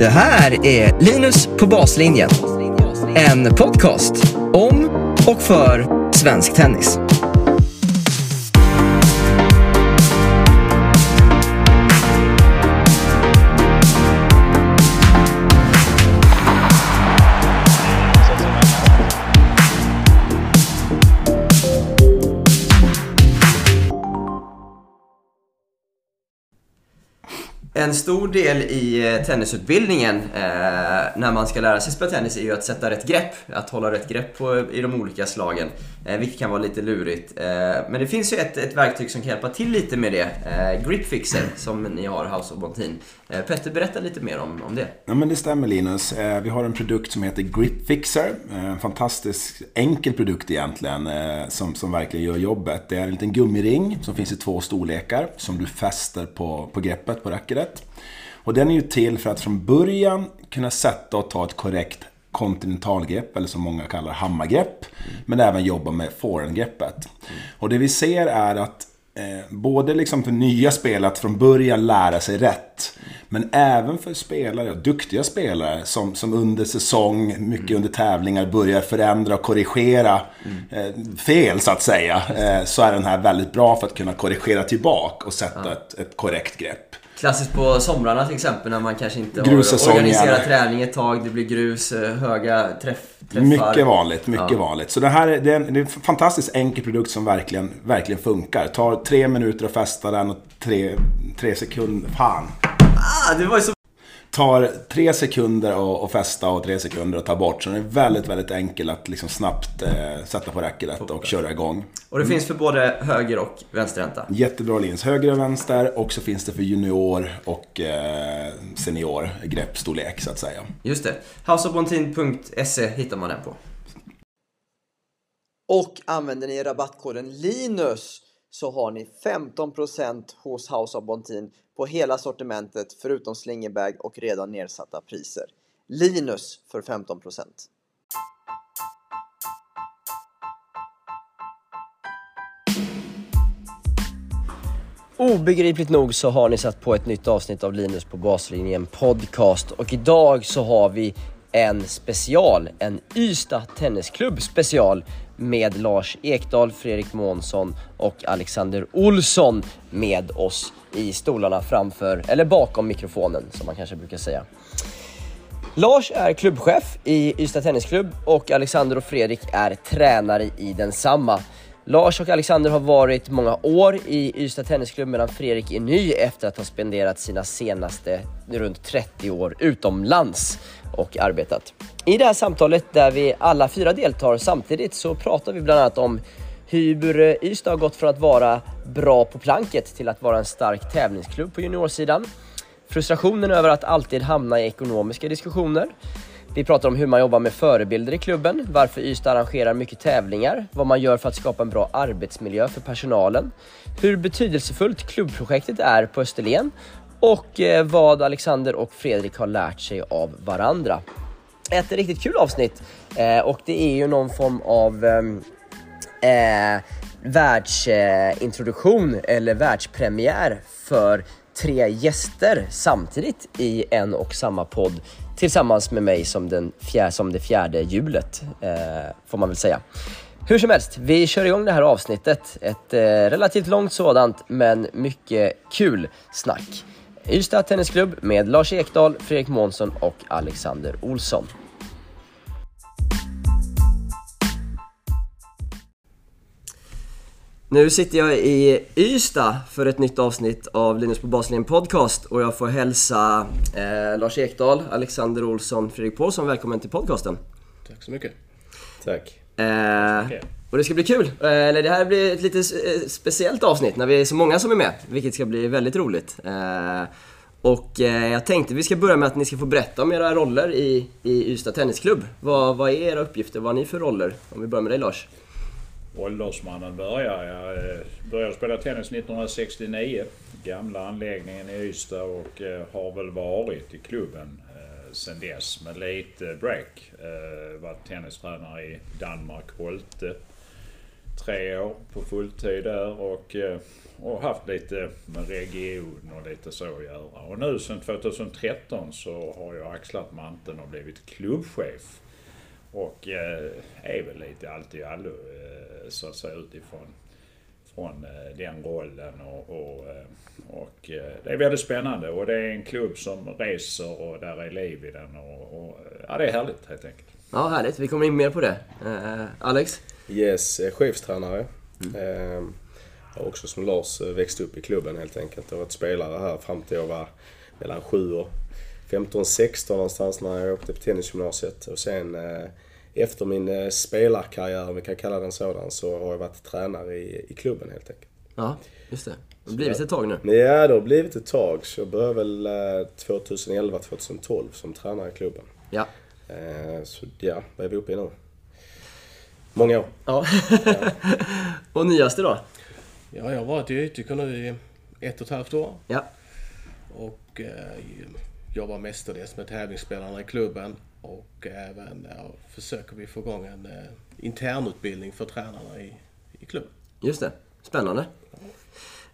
Det här är Linus på baslinjen. En podcast om och för svensk tennis. En stor del i eh, tennisutbildningen eh, när man ska lära sig spela tennis är ju att sätta rätt grepp. Att hålla rätt grepp på, i de olika slagen. Eh, vilket kan vara lite lurigt. Eh, men det finns ju ett, ett verktyg som kan hjälpa till lite med det. Eh, Gripfixer som ni har, House of Bontin. Eh, Petter, berätta lite mer om, om det. Ja men det stämmer Linus. Eh, vi har en produkt som heter Gripfixer. Fixer. Eh, en fantastisk enkel produkt egentligen som, som verkligen gör jobbet. Det är en liten gummiring som finns i två storlekar som du fäster på, på greppet på racketet. Och den är ju till för att från början kunna sätta och ta ett korrekt kontinentalgrepp, eller som många kallar hammargrepp. Men även jobba med forehandgreppet. Och det vi ser är att eh, både liksom för nya spelare att från början lära sig rätt. Men även för spelare, duktiga spelare som, som under säsong, mycket under tävlingar börjar förändra och korrigera eh, fel så att säga. Eh, så är den här väldigt bra för att kunna korrigera tillbaka och sätta ett, ett korrekt grepp. Klassiskt på somrarna till exempel när man kanske inte har organiserat träning ett tag. Det blir grus, eh, höga träff, träffar. Mycket vanligt, mycket Ja. vanligt. Så det här är, det är, en, det är en fantastiskt enkel produkt som verkligen, verkligen funkar. Tar tre minuter att fästa den och tre, tre sekunder... Fan! Ah, det var ju så Tar tre sekunder att fästa och tre sekunder att ta bort. Så den är väldigt, väldigt enkel att liksom snabbt eh, sätta på racketet och köra igång. Och det finns för både höger och vänsterhänta. Jättebra lins. Höger och vänster och så finns det för junior och eh, senior greppstorlek så att säga. Just det. Houseofbontin.se hittar man den på. Och använder ni rabattkoden LINUS så har ni 15% hos House of Bontin på hela sortimentet förutom slingerbag och redan nedsatta priser. Linus för 15%. Obegripligt nog så har ni satt på ett nytt avsnitt av Linus på baslinjen podcast och idag så har vi en special, en Ystad Tennisklubb special med Lars Ekdal, Fredrik Månsson och Alexander Olsson med oss i stolarna framför, eller bakom mikrofonen som man kanske brukar säga. Lars är klubbchef i Ystad Tennisklubb och Alexander och Fredrik är tränare i densamma. Lars och Alexander har varit många år i Ystad Tennisklubb medan Fredrik är ny efter att ha spenderat sina senaste runt 30 år utomlands och arbetat. I det här samtalet där vi alla fyra deltar samtidigt så pratar vi bland annat om hur Ystad har gått från att vara bra på planket till att vara en stark tävlingsklubb på juniorsidan. Frustrationen över att alltid hamna i ekonomiska diskussioner. Vi pratar om hur man jobbar med förebilder i klubben, varför Ystad arrangerar mycket tävlingar, vad man gör för att skapa en bra arbetsmiljö för personalen, hur betydelsefullt klubbprojektet är på Österlen och eh, vad Alexander och Fredrik har lärt sig av varandra. Ett riktigt kul avsnitt eh, och det är ju någon form av ehm, eh, världsintroduktion eller världspremiär för tre gäster samtidigt i en och samma podd tillsammans med mig som, den fjär, som det fjärde hjulet, eh, får man väl säga. Hur som helst, vi kör igång det här avsnittet. Ett eh, relativt långt sådant, men mycket kul snack. Ystad Tennisklubb med Lars Ekdal, Fredrik Månsson och Alexander Olsson. Nu sitter jag i Ystad för ett nytt avsnitt av Linus på baslinjen podcast och jag får hälsa eh, Lars Ekdal, Alexander Olsson, Fredrik Paulsson välkommen till podcasten. Tack så mycket. Tack. Eh, och det ska bli kul. Eh, eller det här blir ett lite eh, speciellt avsnitt när vi är så många som är med, vilket ska bli väldigt roligt. Eh, och eh, jag tänkte vi ska börja med att ni ska få berätta om era roller i, i Ystad Tennisklubb. Vad, vad är era uppgifter? Vad har ni för roller? Om vi börjar med dig Lars. Åldersmannen börjar. Jag eh, började spela tennis 1969. Gamla anläggningen i Ystad och eh, har väl varit i klubben eh, sen dess med lite break. Var Varit tennistränare i Danmark, Holte. tre år på fulltid där och, och haft lite med region och lite så att göra. Och nu sen 2013 så har jag axlat manteln och blivit klubbchef. Och eh, är väl lite allt i allo eh, så att säga utifrån från eh, den rollen. Och, och, eh, och eh, det är väldigt spännande och det är en klubb som reser och där är liv i den. Och, och, ja, det är härligt helt enkelt. Ja, härligt. Vi kommer in mer på det. Uh, Alex? Yes, chefstränare. Mm. Uh, jag har också som Lars växt upp i klubben helt enkelt. Jag har varit spelare här fram till jag var mellan 7 och 15-16 någonstans när jag åkte på tennisgymnasiet. Och sen uh, efter min spelarkarriär, om vi kan kalla den sådan, så har jag varit tränare i, i klubben helt enkelt. Ja, just det. Det har blivit ett tag nu. Ja, det har blivit ett tag. Så jag började väl 2011-2012 som tränare i klubben. Ja. Eh, så ja, vad är vi uppe i nu? Många år. Ja. ja. och nyaste då? Ja, jag har varit i Ytike nu i ett och ett halvt år. Ja. Och eh, jobbar mestadels med tävlingsspelarna i klubben. Och även ja, försöker vi få igång en eh, internutbildning för tränarna i, i klubben. Just det. Spännande.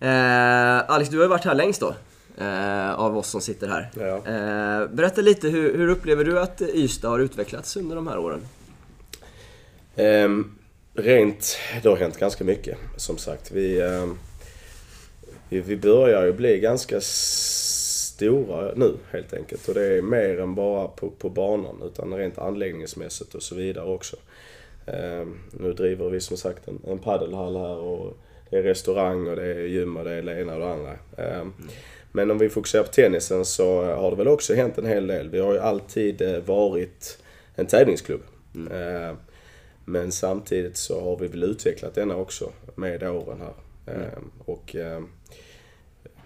Eh, Alex, du har ju varit här längst då eh, av oss som sitter här. Ja. Eh, berätta lite, hur, hur, upplever du att Ystad har utvecklats under de här åren? Um, rent, det har hänt ganska mycket som sagt. Vi, um, vi, vi börjar ju bli ganska stora nu helt enkelt. Och det är mer än bara på, på banan utan rent anläggningsmässigt och så vidare också. Um, nu driver vi som sagt en, en paddelhall här och det är restaurang och det är gym och det är det ena och det andra. Mm. Men om vi fokuserar på tennisen så har det väl också hänt en hel del. Vi har ju alltid eh, varit en tävlingsklubb. Mm. Eh, men samtidigt så har vi väl utvecklat denna också med åren här. Mm. Eh, och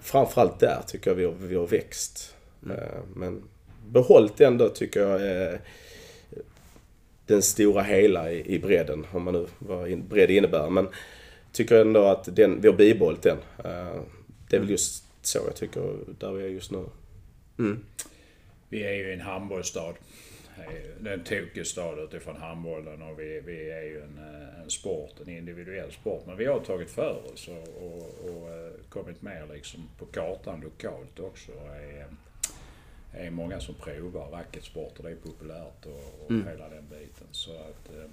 framförallt där tycker jag vi har, vi har växt. Mm. Men behållit ändå tycker jag den stora hela i, bredden, om man nu vad bredd innebär. Men tycker ändå att den, vi har bibehållit den. Det är väl just så jag tycker, där vi är just nu. Mm. Vi är ju en handbollsstad. Det är en tokig stad utifrån handbollen och vi, vi är ju en, eh, en, sport, en individuell sport. Men vi har tagit för oss och, och, och eh, kommit med liksom på kartan lokalt också. Det är, är många som provar racketsporter, det är populärt och, och mm. hela den biten. Så att, eh,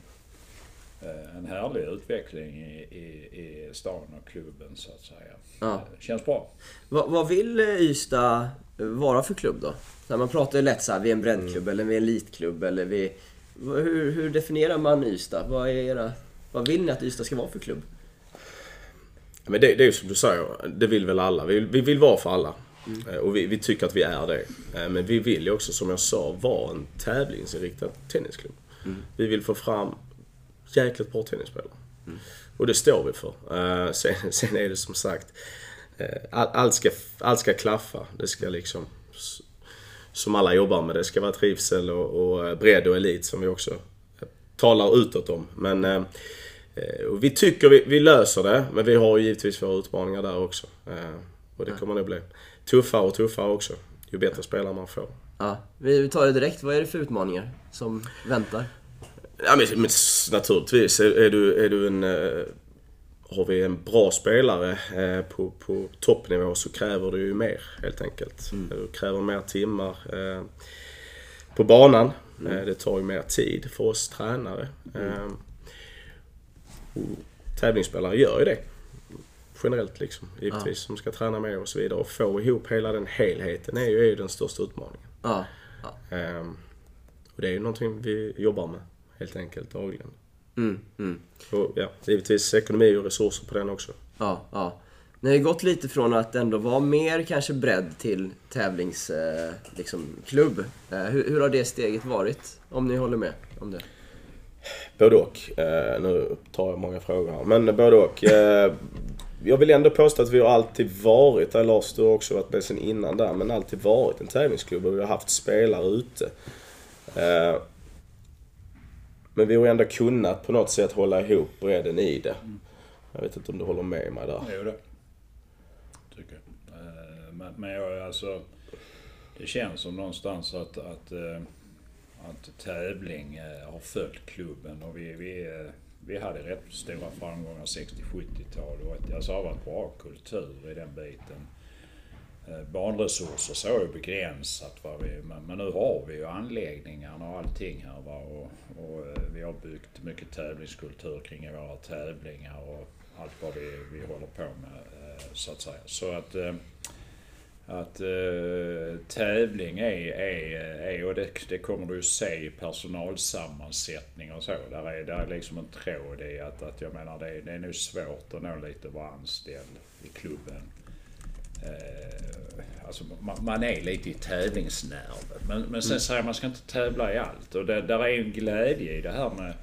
en härlig utveckling i, i, i stan och klubben så att säga. Ja. Känns bra. Vad, vad vill Ystad vara för klubb då? När man pratar ju lätt så här, vi är en breddklubb mm. eller vi är en elitklubb eller vi... Hur, hur definierar man Ystad? Vad, är era, vad vill ni att Ystad ska vara för klubb? Men det, det är ju som du säger, det vill väl alla. Vi, vi vill vara för alla. Mm. Eh, och vi, vi, tycker att vi är det. Men vi vill ju också, som jag sa, vara en tävlingsinriktad tennisklubb. Mm. Vi vill få fram jäkligt bra tennisspelare. Mm. Och det står vi för. Uh, sen, sen är det som sagt, uh, allt, ska, allt ska klaffa. Det ska liksom, som alla jobbar med, det ska vara trivsel och, och eh, bredd och elit som vi också talar utåt om. Men uh, vi tycker vi, vi, löser det, men vi har givetvis våra utmaningar där också. och det kommer nog bli tuffare och tuffare också, ju bättre spelare man får. Ja, vi tar det direkt. Vad är det för utmaningar som väntar? Ja, men, men naturligtvis. Är, är, du, är du en... Eh, har vi en bra spelare eh, på, på toppnivå så kräver det ju mer helt enkelt. Mm. Du kräver mer timmar eh, på banan. Mm. det tar ju mer tid för oss tränare. Mm. tävlingsspelare gör ju det. Generellt liksom. Givetvis. Ja. Som ska träna med och så vidare. Och få ihop hela den helheten är ju, är ju den största utmaningen. Ja. Ja. och det är ju någonting vi jobbar med helt enkelt dagligen. Mm, mm. Och ja, givetvis ekonomi och resurser på den också. Ja, ja. Ni har ju gått lite från att ändå vara mer kanske bredd till tävlingsklubb. Eh, liksom, eh, hur, hur, har det steget varit? Om ni håller med om det? Både och. Eh, nu tar jag många frågor här. Men både och. Eh, jag vill ändå påstå att vi har alltid varit, där Lars du har också varit med sen innan där, men alltid varit en tävlingsklubb och vi har haft spelare ute. Eh, men vi har ändå kunnat på något sätt hålla ihop bredden i det. Mm. Jag vet inte om du håller med mig där? Jo, det tycker jag. Eh, men, men jag, alltså, det känns som någonstans att, att, eh, att tävling eh, har följt klubben och vi, vi, vi hade rätt stora framgångar 60-70-tal och 80. Alltså det har varit bra kultur i den biten. Eh, Banresurser så är ju begränsat. Va? Vi, men, men nu har vi ju anläggningarna och allting här. Va? Och, och eh, vi har byggt mycket tävlingskultur kring våra tävlingar och allt vad vi, vi håller på med eh, så att säga. Så att, att tävling är, är, är och det, det kommer du ju se i personalsammansättning och så. Där är, där är liksom en tråd i att, att jag menar det är, det är nog svårt att nå lite vara anställd i klubben. Eh, alltså man, man är lite i tävlingsnerven. Men, men sen säger man ska inte tävla i allt. Och det, där är en glädje i det här med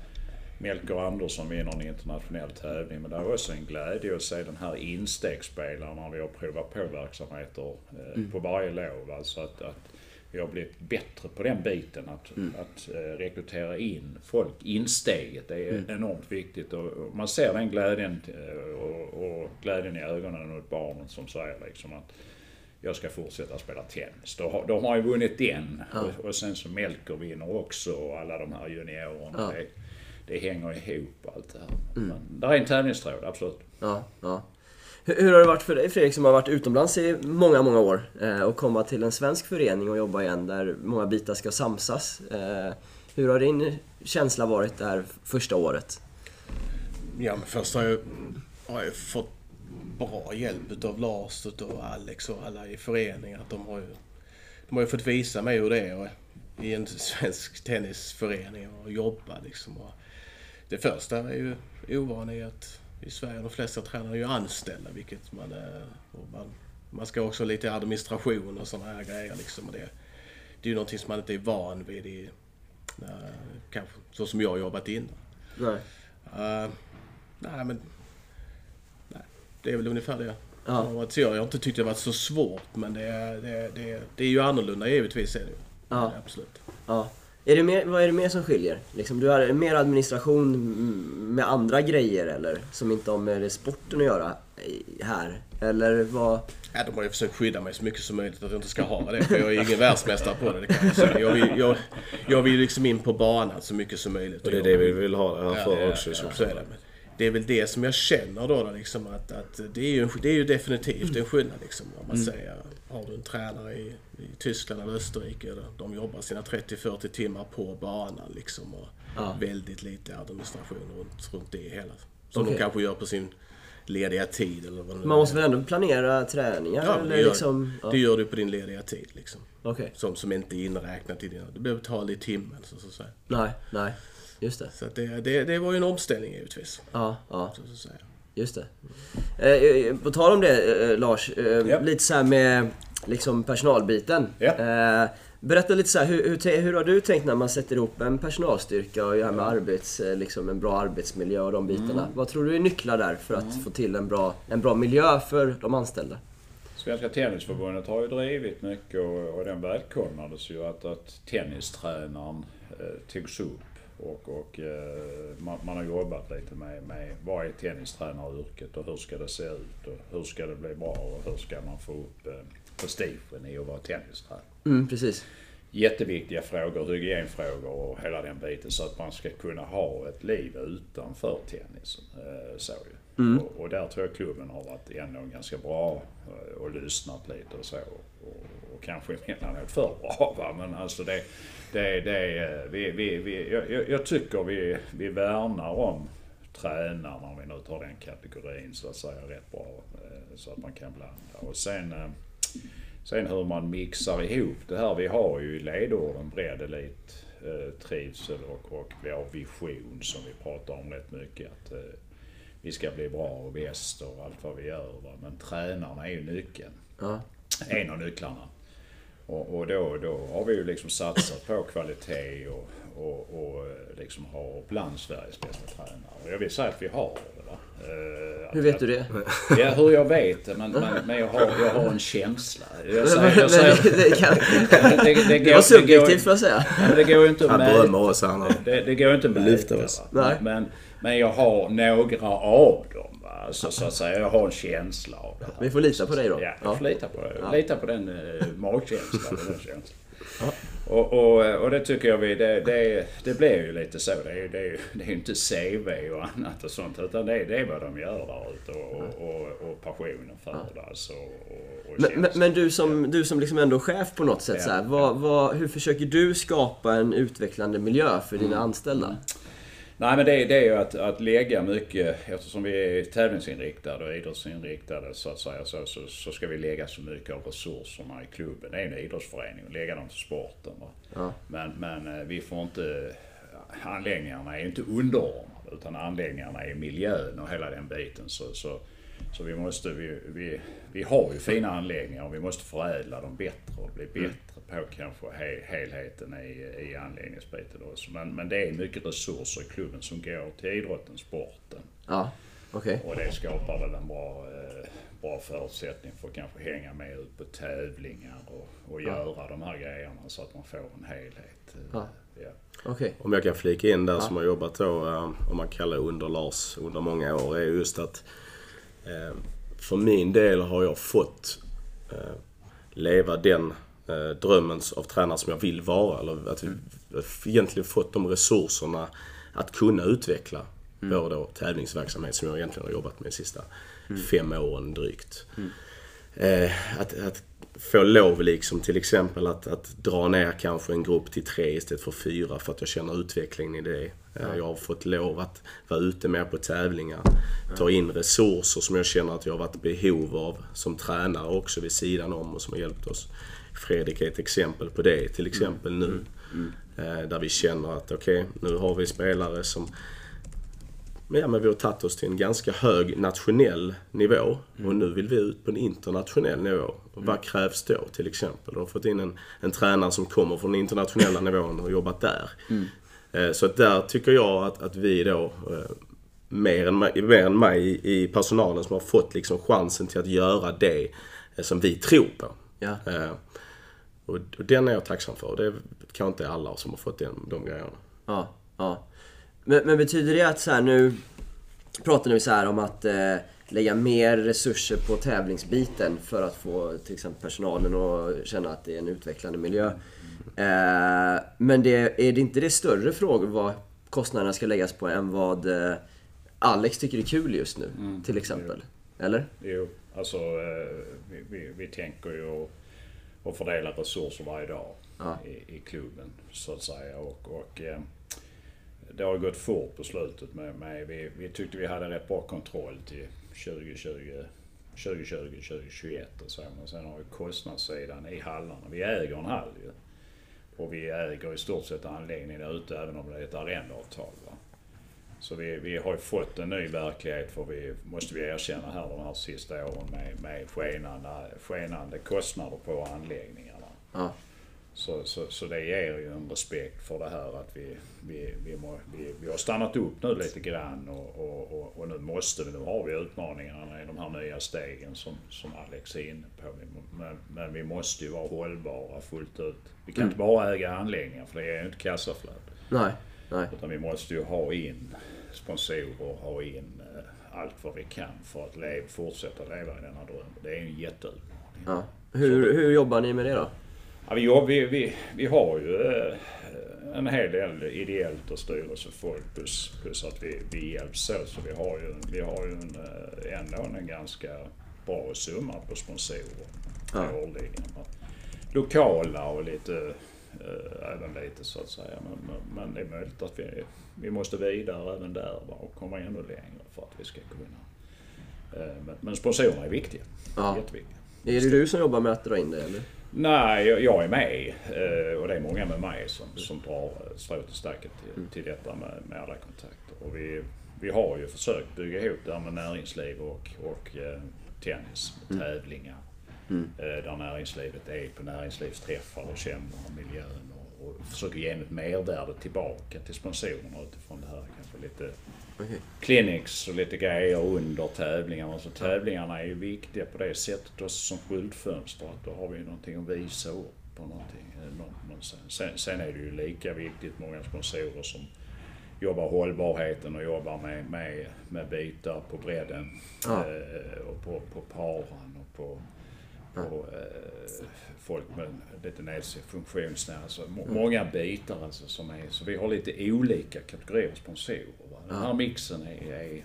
Melker Andersson vinner en internationell tävling. Men det är också en glädje att se den här instegsspelaren när vi har provat på verksamheter eh, på varje lov. Alltså att, att har blivit bättre på den biten. Att, att eh, rekrytera in folk. Insteget är enormt viktigt. Och, man ser den glädjen eh, och, och glädjen i ögonen hos barnen som säger liksom att jag ska fortsätta spela tennis. Då har, då har ju vunnit den. Och, och sen så Melker vinner också och alla de här juniorerna. Ja. Det, det hänger ihop allt det här. Men där är en tävlingstråd, absolut. Ja, ja. Hur, hur har det varit för dig Fredrik som har varit utomlands i många, många år eh, och komma till en svensk förening och jobba igen där många bitar ska samsas? Eh, hur har din känsla varit det här första året? Ja, men först har jag, har jag fått bra hjälp utav Lars och Alex och alla i föreningen. Att de har ju, de har ju fått visa mig hur det är i en svensk tennisförening och jobba liksom. Och det första är ju ovan i att i Sverige de flesta tränare är ju anställda, vilket man, eh, man, man ska också ha lite administration och sådana här grejer liksom. Och det, det är ju någonting som man inte är van vid i, eh, kanske så som jag har jobbat innan. Nej. Uh, nej, men... Nej, det är väl ungefär det. Ja. Ja. Jag har inte tyckt det varit så svårt, men det är, det, det, det är ju annorlunda givetvis. Är det. Ja. Absolut. Ja. Är det mer, vad är det mer som skiljer? Liksom, du har mer administration mm, med andra grejer eller? Som inte har med sporten att göra i- här? Eller vad? Ja, de har ju försökt skydda mig så mycket som möjligt att jag inte ska ha det. För jag är ingen världsmästare på det, det kan jag säga. Jag vill, jag, jag vill liksom in på banan så mycket som möjligt. Och det är det vi vill ha det här för också. Ja, så. så är det. Det är väl det som jag känner då, då liksom att, att det, är ju, det är ju definitivt en skillnad liksom. Om man säger, har du en tränare i, i Tyskland eller Österrike, de jobbar sina 30-40 timmar på banan liksom. Och Ja. väldigt lite administration runt, runt det hela. Som Okej. de kanske gör på sin lediga tid eller vad det Man måste väl ändå planera träningar? Ja, eller det gör, liksom, ja. det gör du på din lediga tid liksom. Okej. Som, som inte är inräknat i dina... Du behöver betala i timmen så, att säga. Nej, nej. Just det. Så det, det, det var ju en omställning givetvis. Ja, ja. Så, så att säga. Just det. Eh, eh, på tal om det eh, Lars, eh, Ja. lite så här med liksom personalbiten. Eh, berätta lite så här, hur, hur, hur har du tänkt när man sätter ihop en personalstyrka och gör med arbets, eh, liksom en bra arbetsmiljö och de bitarna? Mm. Vad tror du är nycklar där för att få till en bra, en bra miljö för de anställda? Svenska Tennisförbundet har ju drivit mycket och, och den välkomnades ju att, att tennistränaren eh, togs upp. Och, och eh, man, man har jobbat lite med, med vad är tennistränaryrket och hur ska det se ut och hur ska det bli bra och hur ska man få upp eh, prestigen i att vara tennistränare. Mm, precis. Jätteviktiga frågor, hygienfrågor och hela den biten så att man ska kunna ha ett liv utanför tennisen. Eh, så ju. Och, och där tror jag klubben har varit ändå ganska bra eh, och lyssnat lite och så. Och, och kanske emellanåt för bra va? men alltså det, det, det eh, vi, vi, vi, jag- jag, tycker vi, vi värnar om tränarna om vi nu tar den kategorin så att säga rätt bra. Så att man kan blanda. Och sen Sen hur man mixar ihop det här. Vi har ju i ledorden bredd, elit, eh, trivsel och, och vi har vision som vi pratar om rätt mycket. Att eh, vi ska bli bra och bäst och allt vad vi gör. Va? Men tränarna är ju nyckeln. Ja. En av nycklarna. Och, och då, då har vi ju liksom satsat på kvalitet och, och, och eh, liksom har bland Sveriges bästa tränare. Och jag vill säga att vi har Hur att- vet du det? Ja, hur jag vet det, men, men, men jag, har, jag har en känsla. Jag säger, jag säger, det, det, kan, det, det, det var subjektivt får jag säga. det går ju inte att Han mäta. berömmer oss här nu. Det, det går inte att mäta. oss. Nej. Men, men jag har några av dem. Va? Alltså, så att säga, jag har en känsla av det här. Vi får lita på dig då. Ja, jag får lita på det. Lita på den uh, magkänslan. och den känslan. Och, och, och det tycker jag vi, det, det, det blir ju lite så. Det är det är, det är ju inte CV och annat och sånt utan det är, det är vad de gör där ute och, och, och, passionen för det alltså. Men, men, men du som, du som liksom ändå är chef på något sätt, Ja. så här, vad, vad, hur försöker du skapa en utvecklande miljö för Mm. dina anställda? Nej men det, det är ju att, att lägga mycket, eftersom vi är tävlingsinriktade och idrottsinriktade så att säga, så, så, så ska vi lägga så mycket av resurserna i klubben. Det är en idrottsförening och lägga dem till sporten. Ja. Men, men eh, vi får inte, anläggningarna är ju inte underordnade utan anläggningarna är miljön och hela den biten. Så, så, så vi måste, vi, vi, vi har ju fina anläggningar och vi måste förädla dem bättre och bli bättre på kanske he, helheten i, i anläggningsbiten också. Men, men det är mycket resurser i klubben som går till idrotten, sporten. Ja, okej. Och det skapar väl en bra, eh, bra förutsättning för att kanske hänga med ut på tävlingar och, och göra de här grejerna så att man får en helhet. Eh, Ja. ja. Okej. Om jag kan flika in där som har jobbat då, eh, om man kallar under Lars, under många år, är just att för min del har jag fått eh, leva den eh, drömmen av tränare som jag vill vara. Eller att vi egentligen fått de resurserna att kunna utveckla vår då tävlingsverksamhet som jag egentligen har jobbat med de sista fem åren drygt. Eh, att, att få lov liksom till exempel att, att dra ner kanske en grupp till tre istället för fyra för att jag känner utvecklingen i det. Jag har fått lov att vara ute mer på tävlingar. Ta in resurser som jag känner att jag har varit i behov av som tränare också vid sidan om och som har hjälpt oss. Fredrik är ett exempel på det till exempel nu. Eh, Där vi känner att okej, nu har vi spelare som ja, men vi har tagit oss till en ganska hög nationell nivå och nu vill vi ut på en internationell nivå. Och vad krävs då till exempel? Du har fått in en, en tränare som kommer från den internationella nivån och jobbat där. Eh, Så att där tycker jag att, att vi då, eh, mer än, mig- mer än mig i- personalen som har fått liksom chansen till att göra det eh, som vi tror på. Ja. Eh, Och, och den är jag tacksam för. Det är kanske inte alla som har fått den, de grejerna. Ja, ja. Men, men betyder det att så här nu pratar nu så här om att eh, lägga mer resurser på tävlingsbiten för att få till exempel personalen att känna att det är en utvecklande miljö. Eh, men det, är det inte det större frågor vad kostnaderna ska läggas på än vad eh, Alex tycker är kul just nu till exempel? Eller? Jo, alltså eh, vi, vi, vi tänker ju att- att fördela resurser varje dag Ja. i, i klubben så att säga. Och, och eh, det har gått fort på slutet med, med vi, vi tyckte vi hade rätt bra kontroll till 2020, 2020, 2021 och så. Men sen har vi kostnadssidan i hallarna. Vi äger en hall ju. Och vi äger i stort sett anläggningen där ute även om det är ett arrendeavtal. Va? Så vi, vi har ju fått en ny verklighet för vi, måste vi erkänna här de här sista åren med, med skenande, skenande kostnader på anläggningarna. Ja. Så, så, så det ger ju en respekt för det här att vi, vi, vi, må, vi, vi har stannat upp nu lite grann och, och, och, och nu måste vi, nu har vi utmaningarna i de här nya stegen som, som Alex är inne på. Men, men vi måste ju vara hållbara fullt ut. Vi kan inte bara äga anläggningar för det ger ju inte kassaflöde. Nej, nej. Utan vi måste ju ha in sponsorer, ha in eh, allt vad vi kan för att leva, fortsätta leva i denna dröm. Det är en jätteutmaning. Ja. Hur, hur jobbar ni med det då? Ja, vi, vi, vi, har ju eh, en hel del ideellt och styrelsefolk plus, plus att vi, vi hjälps åt. Så vi har ju, vi har ju en, eh, ändå en ganska bra summa på sponsorer Ja. årligen. Lokala och lite, eh, även lite så att säga. Men, men, det är möjligt att vi, vi måste vidare även där och komma ännu längre för att vi ska kunna. Men, men sponsorerna är viktiga. Ja. Jätteviktiga. Är det du som jobbar med att dra in det eller? Nej, jag, jag är med eh, och det är många med mig som, som drar eh, strået till stacket till, till detta med, med alla kontakter. Och vi, vi har ju försökt bygga ihop det här med näringsliv och, och eh, tennis, tävlingar. Eh, där näringslivet är på näringslivsträffar och känner miljön och, och försöker ge ett mervärde tillbaka till sponsorerna utifrån det här. Kanske lite Clinics och lite grejer under tävlingarna. Så tävlingarna är ju viktiga på det sättet också som skyltfönster. Att då har vi någonting att visa upp på någonting. eh. Sen, sen är det ju lika viktigt många sponsorer som jobbar hållbarheten och jobbar med, med, med bitar på bredden. Ja. Eh, och på, på paran och på, och eh, folk med lite nedsatt funktionsnär. Alltså, må- många bitar alltså som är... Så vi har lite olika kategorier sponsorer. Va? Den här mixen är... är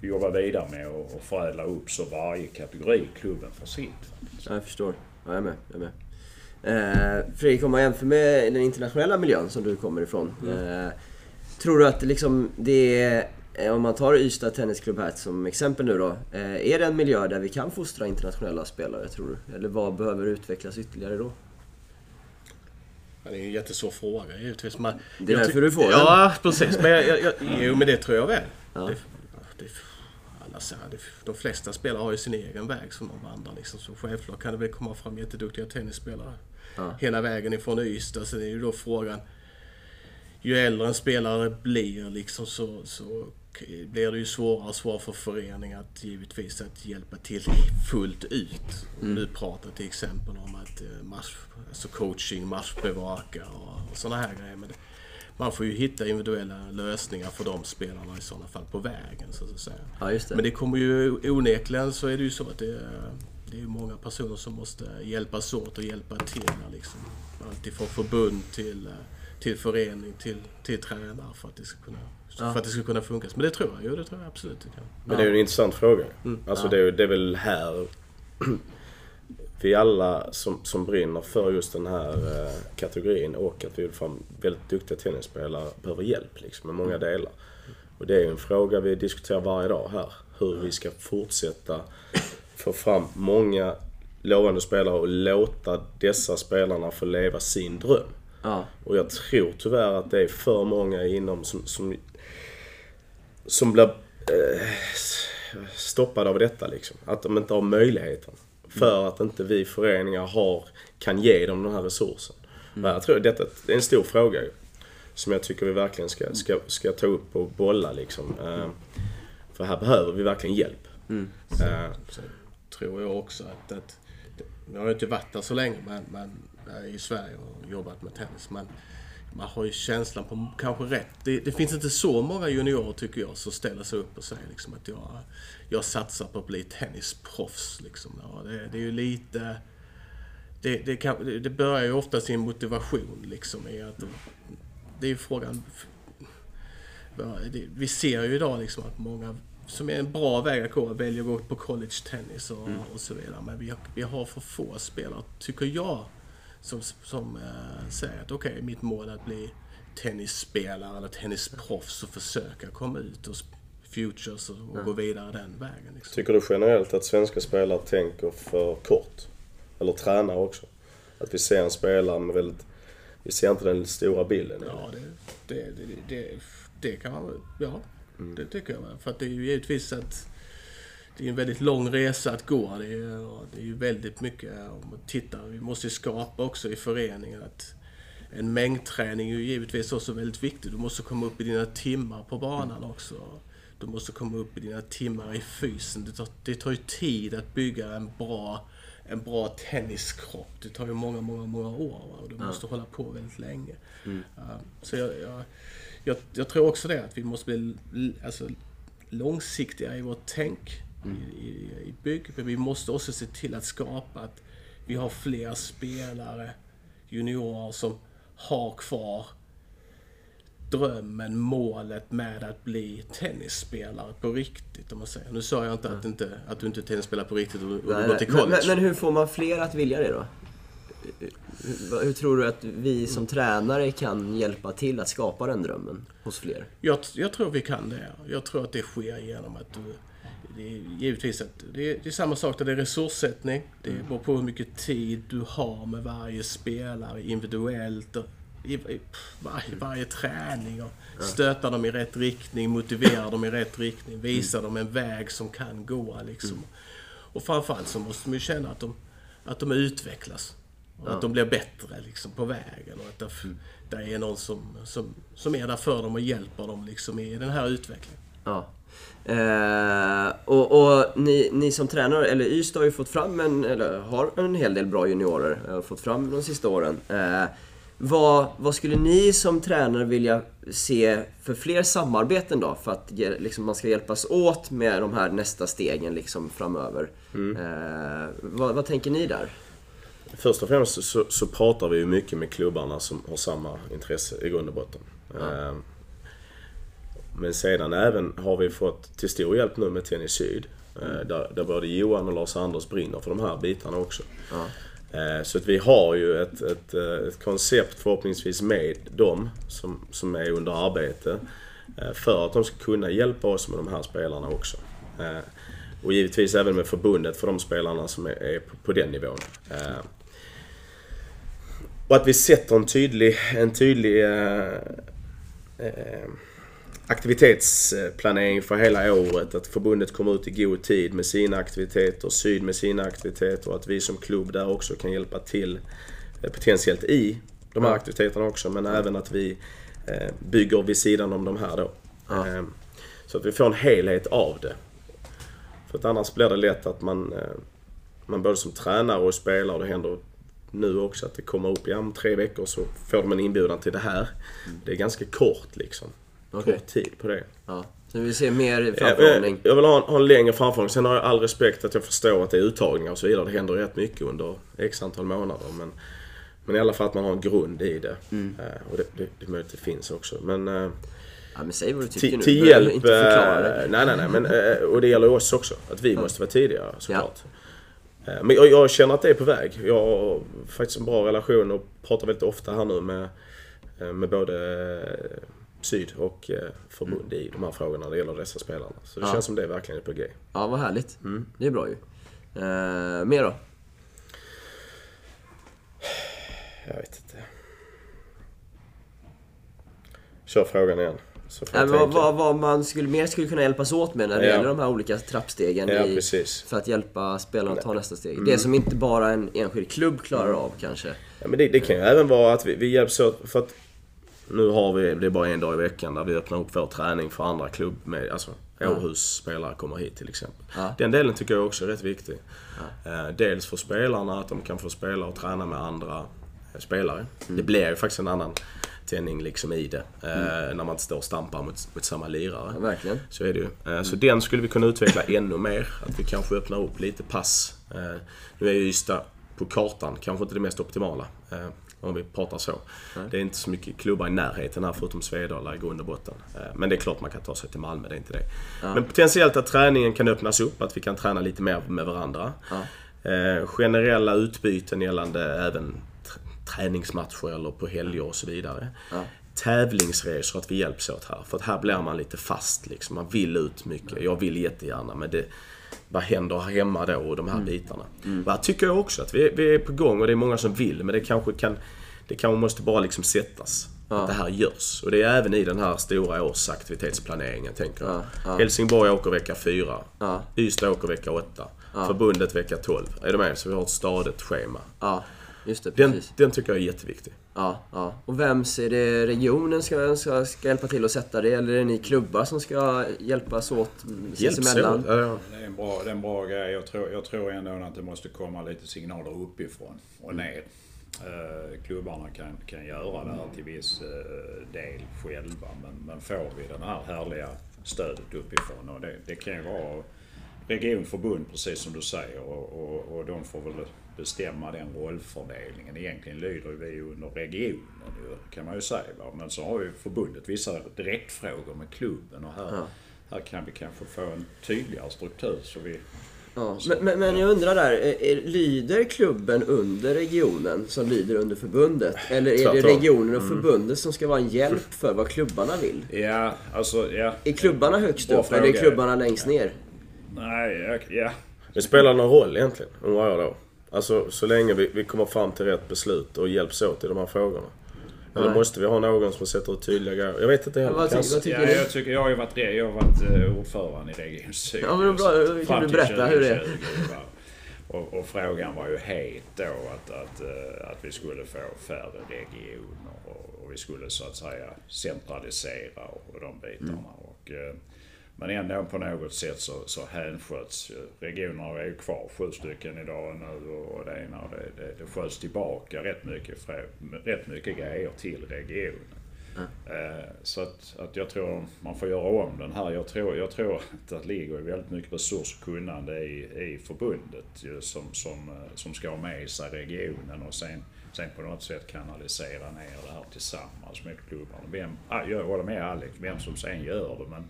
vi jobbar vidare med att förädla upp så varje kategori i klubben får sitt. Ja, jag förstår. Ja, jag är med. Jag är med. Eh, Fredrik, om man jämför med den internationella miljön som du kommer ifrån. Eh, tror du att liksom det är, om man tar Ystad Tennisklubb här som exempel nu då. Eh, är det en miljö där vi kan fostra internationella spelare, tror du? Eller vad behöver utvecklas ytterligare då? Det är en jättesvår fråga givetvis. Men Det är därför du får den. Ja, precis. Men jag, jag, jag, jo, men det tror jag väl. Ja. Det, det, alla det, de flesta spelare har ju sin egen väg som de vandrar. Liksom. Så självklart kan det väl komma fram jätteduktiga tennisspelare Ja. hela vägen ifrån Ystad. Sen är ju då frågan, ju äldre en spelare blir liksom så, så blir det ju svårare och svårare för föreningar att givetvis att hjälpa till fullt ut. Nu pratar till exempel om att eh, match, alltså coaching, matchbevaka och, och sådana här grejer. Men det, man får ju hitta individuella lösningar för de spelarna i sådana fall på vägen så att säga. Ja, det. Men det kommer ju onekligen så är det ju så att det är, det är många personer som måste hjälpas åt och hjälpa till. Liksom. Alltifrån förbund till, eh, till förening till, till tränare för att, det ska kunna, Ja. för att det ska kunna funka. Men det tror jag, jo det tror jag absolut det kan. Men det är ju en intressant fråga. Alltså Ja. det, är, det är väl här vi alla som, som brinner för just den här eh, kategorin och att vi vill fram väldigt duktiga tennisspelare behöver hjälp liksom, med många delar. Och det är ju en fråga vi diskuterar varje dag här. Hur vi ska fortsätta få fram många lovande spelare och låta dessa spelarna få leva sin dröm. Ja, Och jag tror tyvärr att det är för många inom som, som, som blir eh, stoppade av detta liksom. Att de inte har möjligheten. För att inte vi föreningar har, kan ge dem den här resursen. Men jag tror detta är en stor fråga. Som jag tycker vi verkligen ska, ska, ska ta upp och bolla liksom. Eh, för här behöver vi verkligen hjälp. Eh, Så tror jag också att, att jag har ju inte varit där så länge men, men jag i Sverige och jobbat med tennis. Men man har ju känslan på kanske rätt. Det, det finns inte så många juniorer tycker jag som ställer sig upp och säger liksom att jag, jag satsar på att bli tennisproffs. Liksom. Ja, det, det är ju lite... Det, det, kan, det- börjar ju ofta sin motivation liksom i att det är ju frågan Vi ser ju idag liksom att många som är en bra väg att gå väljer att gå på college tennis och, och så vidare. Men vi vi har för få spelare, tycker jag, som, som eh, säger att okej, mitt mål är att bli tennisspelare eller tennisproffs och försöka komma ut och futures och, och gå vidare den vägen. Liksom. Tycker du generellt att svenska spelare tänker för kort? Eller tränare också? Att vi ser en spelare med väldigt... Vi ser inte den stora bilden. Ja, det, det, det, det, kan man Ja, det tycker jag. För att det är ju givetvis att det är en väldigt lång resa att gå. Det är, det är väldigt mycket, om man tittar, vi måste skapa också i föreningen att en mängdträning är ju givetvis också väldigt viktig. Du måste komma upp i dina timmar på banan också. Du måste komma upp i dina timmar i fysen. Det tar, det tar ju tid att bygga en bra, en bra tenniskropp. Det tar ju många, många, många år. Va? Och du måste hålla på väldigt länge. Ja, så jag, jag, jag, jag tror också det, att vi måste bli alltså, långsiktiga i vårt tänk i, i, i bygg. Men vi måste också se till att skapa att vi har fler spelare, juniorer, som har kvar drömmen, målet med att bli tennisspelare på riktigt. Om man säger. Nu sa jag inte att, inte att du inte är tennisspelare på riktigt och, och Nej, går till college. men, men hur får man fler att vilja det då? Hur, hur tror du att vi som tränare kan hjälpa till att skapa den drömmen hos fler? Jag, jag tror vi kan det. Jag tror att det sker genom att du... Det är givetvis att det är, det är samma sak där det är resurssättning. Det beror på hur mycket tid du har med varje spelare individuellt. Och i, i varje, varje träning och stöta dem i rätt riktning, motivera dem i rätt riktning, visa dem en väg som kan gå. Liksom. Och framförallt så måste de ju känna att de, att de utvecklas. Och att de blir bättre liksom, på vägen. Och att där, där är någon som, som, som är där för dem och hjälper dem liksom, i den här utvecklingen. Ja. Eh, och och ni, ni som tränare, eller Ystad har ju fått fram en, eller har en hel del bra juniorer, eh, fått fram de sista åren. Eh, Vad, vad skulle ni som tränare vilja se för fler samarbeten då? För att liksom, man ska hjälpas åt med de här nästa stegen liksom, framöver. Eh, vad, vad tänker ni där? Först och främst så, så pratar vi ju mycket med klubbarna som har samma intresse i grund och botten. Eh, Men sedan även har vi fått till stor hjälp nu med Tennis Syd. eh, Där, där både Johan och Lars-Anders brinner för de här bitarna också. Eh, Så att vi har ju ett, ett, eh, ett koncept förhoppningsvis med dem som, som är under arbete. För att de ska kunna hjälpa oss med de här spelarna också. Och givetvis även med förbundet för de spelarna som är, på, på den nivån. Och att vi sätter en tydlig, en tydlig eh, eh, aktivitetsplanering för hela året. Att förbundet kommer ut i god tid med sina aktiviteter, Syd med sina aktiviteter och att vi som klubb där också kan hjälpa till eh, potentiellt i de här aktiviteterna också. Men även att vi eh, bygger vid sidan om de här då. Eh, Så att vi får en helhet av det. För att annars blir det lätt att man, eh, man både som tränare och spelare, och det händer nu också att det kommer upp, ja om tre veckor så får de en inbjudan till det här. Det är ganska kort liksom. Okej. Kort tid på det. Ja. Så vi ser mer Jag, framförhållning. jag vill ha en, ha en längre framförhållning. Sen har jag all respekt att jag förstår att det är uttagningar och så vidare. Det händer rätt mycket under x antal månader. Men, men i alla fall att man har en grund i det. Eh, och det, det, det är möjligt att det finns också. Men eh, Ja, men säg vad du tycker nu. till hjälp... Inte förklara det. eh, nej, nej, nej. Men, och det gäller oss också. Att vi måste vara tidiga såklart. Eh, Men jag, jag känner att det är på väg. Jag har faktiskt en bra relation och pratar väldigt ofta här nu med, med både Syd och eh, förbund i de här frågorna när det gäller dessa spelarna. Så det Ja. känns som det verkligen är på G. Ja, vad härligt. Mm. Det är bra ju. Eh, mer då? Jag vet inte. Kör frågan igen. Så Äh, vad, vad, vad man skulle, mer skulle kunna hjälpas åt med när det Ja. gäller de här olika trappstegen Ja, i, för att hjälpa spelarna att ta nästa steg. Mm. Det som inte bara en enskild klubb klarar av kanske. Ja, men det, det kan ju även vara att vi, vi hjälps åt för att nu har vi, det är bara en dag i veckan där vi öppnar upp vår träning för andra klubb med, alltså Århus spelare kommer hit till exempel. Ja. Den delen tycker jag också är rätt viktig. Eh, dels för spelarna, att de kan få spela och träna med andra eh, spelare. Det blir ju faktiskt en annan tändning liksom i det. Eh, När man inte står och stampar mot, mot samma lirare. Ja, verkligen. Så är det ju. Så den skulle vi kunna utveckla ännu mer. Att vi kanske öppnar upp lite pass. Nu är ju Ystad på kartan kanske inte det mest optimala. Om vi pratar så. Det är inte så mycket klubbar i närheten här förutom Svedala i grund och botten. Eh, Men det är klart man kan ta sig till Malmö, det är inte det. Men potentiellt att träningen kan öppnas upp, att vi kan träna lite mer med varandra. Eh, Generella utbyten gällande även tr- träningsmatcher eller på helger och så vidare. Tävlingsresor, att vi hjälps åt här. För att här blir man lite fast liksom. Man vill ut mycket. Jag vill jättegärna men det... Vad händer här hemma då och de här bitarna? Och här tycker jag också att vi, vi är på gång och det är många som vill men det kanske kan... Det kanske måste bara liksom sättas. Att det här görs. Och det är även i den här stora årsaktivitetsplaneringen tänker jag. Ja, ja. Helsingborg åker vecka 4. Ja. Ystad åker vecka 8. Förbundet vecka 12. Är du med? Så vi har ett stadigt schema. Ja, just det. Den, den tycker jag är jätteviktig. Ja, ja. Och vem är det regionen ska, ska, ska hjälpa till att sätta det? Eller är det ni klubbar som ska hjälpas åt sinsemellan? Ja, ja. Det är en bra, det är en bra grej. Jag tror, jag tror ändå att det måste komma lite signaler uppifrån och ner. Eh, klubbarna kan, kan göra det här till viss eh, del själva. Men, men får vi den här härliga stödet uppifrån och det, det kan ju vara regionförbund precis som du säger och, och, och de får väl bestämma den rollfördelningen. Egentligen lyder vi ju under regionen ju, kan man ju säga. Va? Men så har ju förbundet vissa direktfrågor med klubben och här, här kan vi kanske få en tydligare struktur så vi Ja. Men, men, men jag undrar där, är, är, lyder klubben under regionen som lyder under förbundet? Eller är det regionen och förbundet som ska vara en hjälp för vad klubbarna vill? Ja, alltså ja. Är klubbarna högst upp eller är klubbarna längst ner? Nej, ja, ja. Det spelar någon roll egentligen, undrar jag då. Alltså så länge vi, vi kommer fram till rätt beslut och hjälps åt i de här frågorna. Eller Nej. måste vi ha någon som sätter ut tydliga grejer? Jag vet inte heller. Vad, tycker ja ni? jag, tycker, jag har ju varit, jag har varit eh, ordförande i Region Syd. Ja, men bra. Kan du berätta hur det är? 2020, va. Och, och frågan var ju het då att, att, eh, att vi skulle få färre regioner och, och vi skulle så att säga centralisera och, och de bitarna. Mm. Och, eh, men ändå på något sätt så, så hänsköts eh, Regionerna är ju kvar, sju stycken idag och nu och det ena och det, det, det sköts tillbaka rätt mycket, rätt mycket grejer till regionen. Mm. Så att, att jag tror man får göra om den här. Jag tror, jag tror att det ligger väldigt mycket resurs och kunnande i, i förbundet som, som, som ska ha med sig regionen och sen, sen på något sätt kanalisera ner det här tillsammans med klubbarna. Vem, jag håller med Alex, vem som sen gör det. Men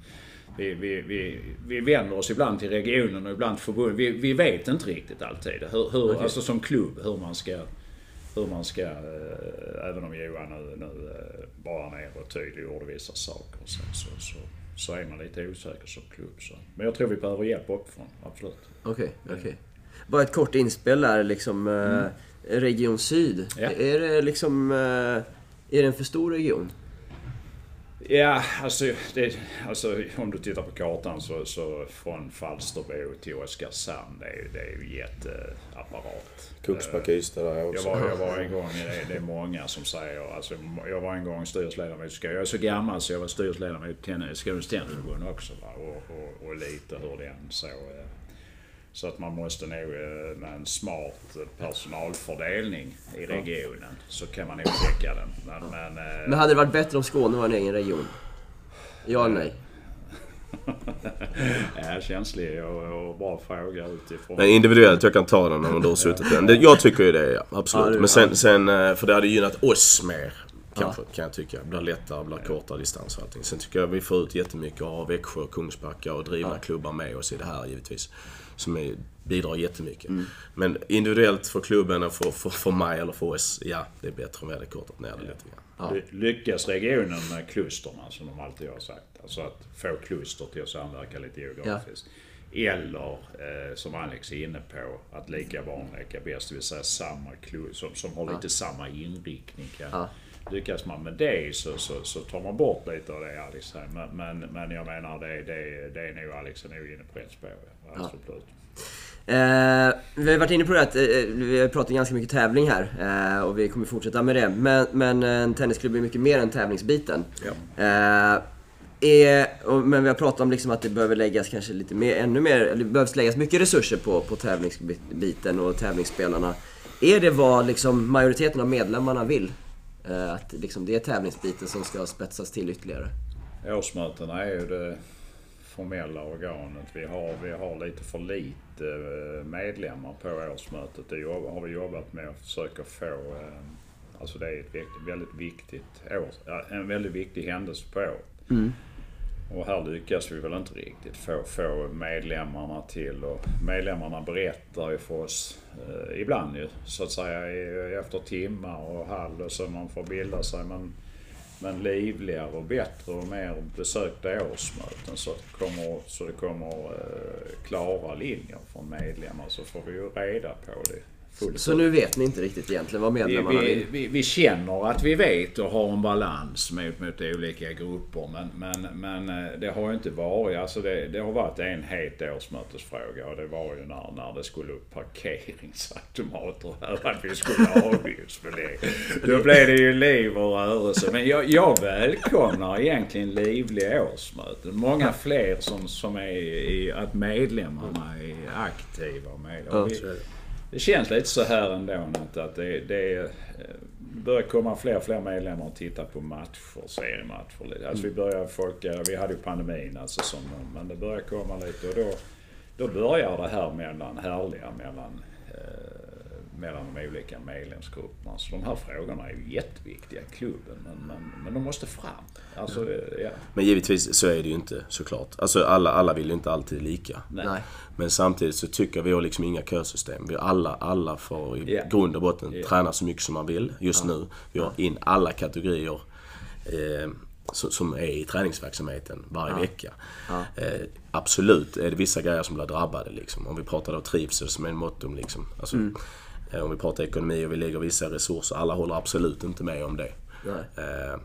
vi, vi, vi, vi vänder oss ibland till regionen och ibland förbundet. Vi, vi vet inte riktigt alltid, hur, hur, okay. alltså som klubb, hur man ska hur man ska, eh, även om Johan nu, nu eh, bara ner och tydliggjorde vissa saker så, så, så, så är man lite osäker som klubb. Så. Men jag tror vi behöver hjälp uppifrån, absolut. Okej, okay, okej. Okay. Bara ett kort inspel där liksom. Eh, mm. Region Syd. Ja. Är det liksom... Är det en för stor region? Ja, alltså, det, alltså om du tittar på kartan så, så från Falsterbo till Oskarshamn, det är, det är ju jätteapparat. Kungsbacka, Ystad där också. Jag var, jag var en gång, det är många som säger, alltså, jag var en gång styrelseledamot, jag är så gammal så jag var styrelseledamot i Skånes Tennisförbund också. Va? Och, och, och lite hur den så eh, så att man måste nog eh, med en smart personalfördelning i regionen så kan man nog täcka den. Men, men, eh, men hade det varit bättre om Skåne var en egen region? Ja eller nej? ja, känslig och, och bra fråga utifrån... Men individuellt, jag kan ta den om du har suttit den. Jag tycker ju det, ja. Absolut. Men sen, sen, eh, för det hade gynnat oss mer. Kanske, kan jag tycka. Blir lättare, blir kortare distans och allting. Sen tycker jag vi får ut jättemycket av Växjö, Kungsbacka och drivna ja. klubbar med oss i det här givetvis som är, bidrar jättemycket. Mm. Men individuellt för klubben och för, för, för mig eller för oss, ja, det är bättre om vi hade kortat ner det lite grann. Ja. Lyckas regionen med klusterna, som de alltid har sagt, alltså att få kluster till att samverka lite geografiskt. Ja. Eller, eh, som Alex är inne på, att lika barn leka bäst, det vill säga samma kluster som, som har lite ja. samma inriktning. Kan, ja. Lyckas man med det så, så, så, tar man bort lite av det Alex säger. Men, men, men jag menar det, det, det är nog Alex är nog inne på rätt spår. Ja. Absolut. Eh, vi har varit inne på det att eh, vi har pratat ganska mycket tävling här eh, och vi kommer fortsätta med det. Men, men en tennisklubb är mycket mer än tävlingsbiten. Ja. Eh, är, och, men vi har pratat om liksom att det behöver läggas kanske lite mer, ännu mer, eller det behövs läggas mycket resurser på, på tävlingsbiten och tävlingsspelarna. Är det vad liksom majoriteten av medlemmarna vill? Eh, att liksom det är tävlingsbiten som ska spetsas till ytterligare? Årsmötena är ju det formella organet. Vi har, vi har lite för lite eh, medlemmar på årsmötet. Det har vi jobbat med att försöka få. Eh, alltså det är ett väldigt viktigt år, en väldigt viktig händelse på året. Mm. Och här lyckas vi väl inte riktigt få, få medlemmarna till och medlemmarna berättar ju för oss eh, ibland ju så att säga efter timmar och halv och så man får bilda sig. Men men livligare och bättre och mer besökta årsmöten så, kommer, så det kommer eh, klara linjer från medlemmar så får vi ju reda på det så nu vet ni inte riktigt egentligen vad medlemmarna vi, vill? Vi, vi, känner att vi vet och har en balans mot, mot olika grupper. Men, men, men eh, det har ju inte varit, alltså det, det har varit en het årsmötesfråga och det var ju när, när det skulle upp parkeringsautomater här att vi skulle avgiftsbelägga. Då blev det ju liv och rörelse. Men jag, jag välkomnar egentligen livliga årsmöten. Många fler som, som är i, att medlemmarna är aktiva med. Och vi, det känns lite så här ändå att, att det, det eh, börjar komma fler och fler medlemmar och titta på matcher, seriematcher. Alltså vi börjar folka, vi hade ju pandemin alltså som, men det börjar komma lite och då, då börjar det här mellan, härliga mellan mellan de olika medlemsgrupperna. Så de här frågorna är ju jätteviktiga i klubben, men, men, men de måste fram. Alltså, ja. Men givetvis så är det ju inte såklart. Alltså alla, alla vill ju inte alltid lika. Nej. Men samtidigt så tycker vi har liksom inga kösystem. Vi alla, alla får i yeah. grund och botten yeah. träna så mycket som man vill just ja. nu. Vi har in alla kategorier. Eh, som är i träningsverksamheten varje ja. vecka. Ja. Eh, absolut är det vissa grejer som blir drabbade. Liksom. Om vi pratar då trivsel som är en motto. Liksom. Alltså, mm. Eh, om vi pratar ekonomi och vi lägger vissa resurser. Alla håller absolut inte med om det. Nej. Eh,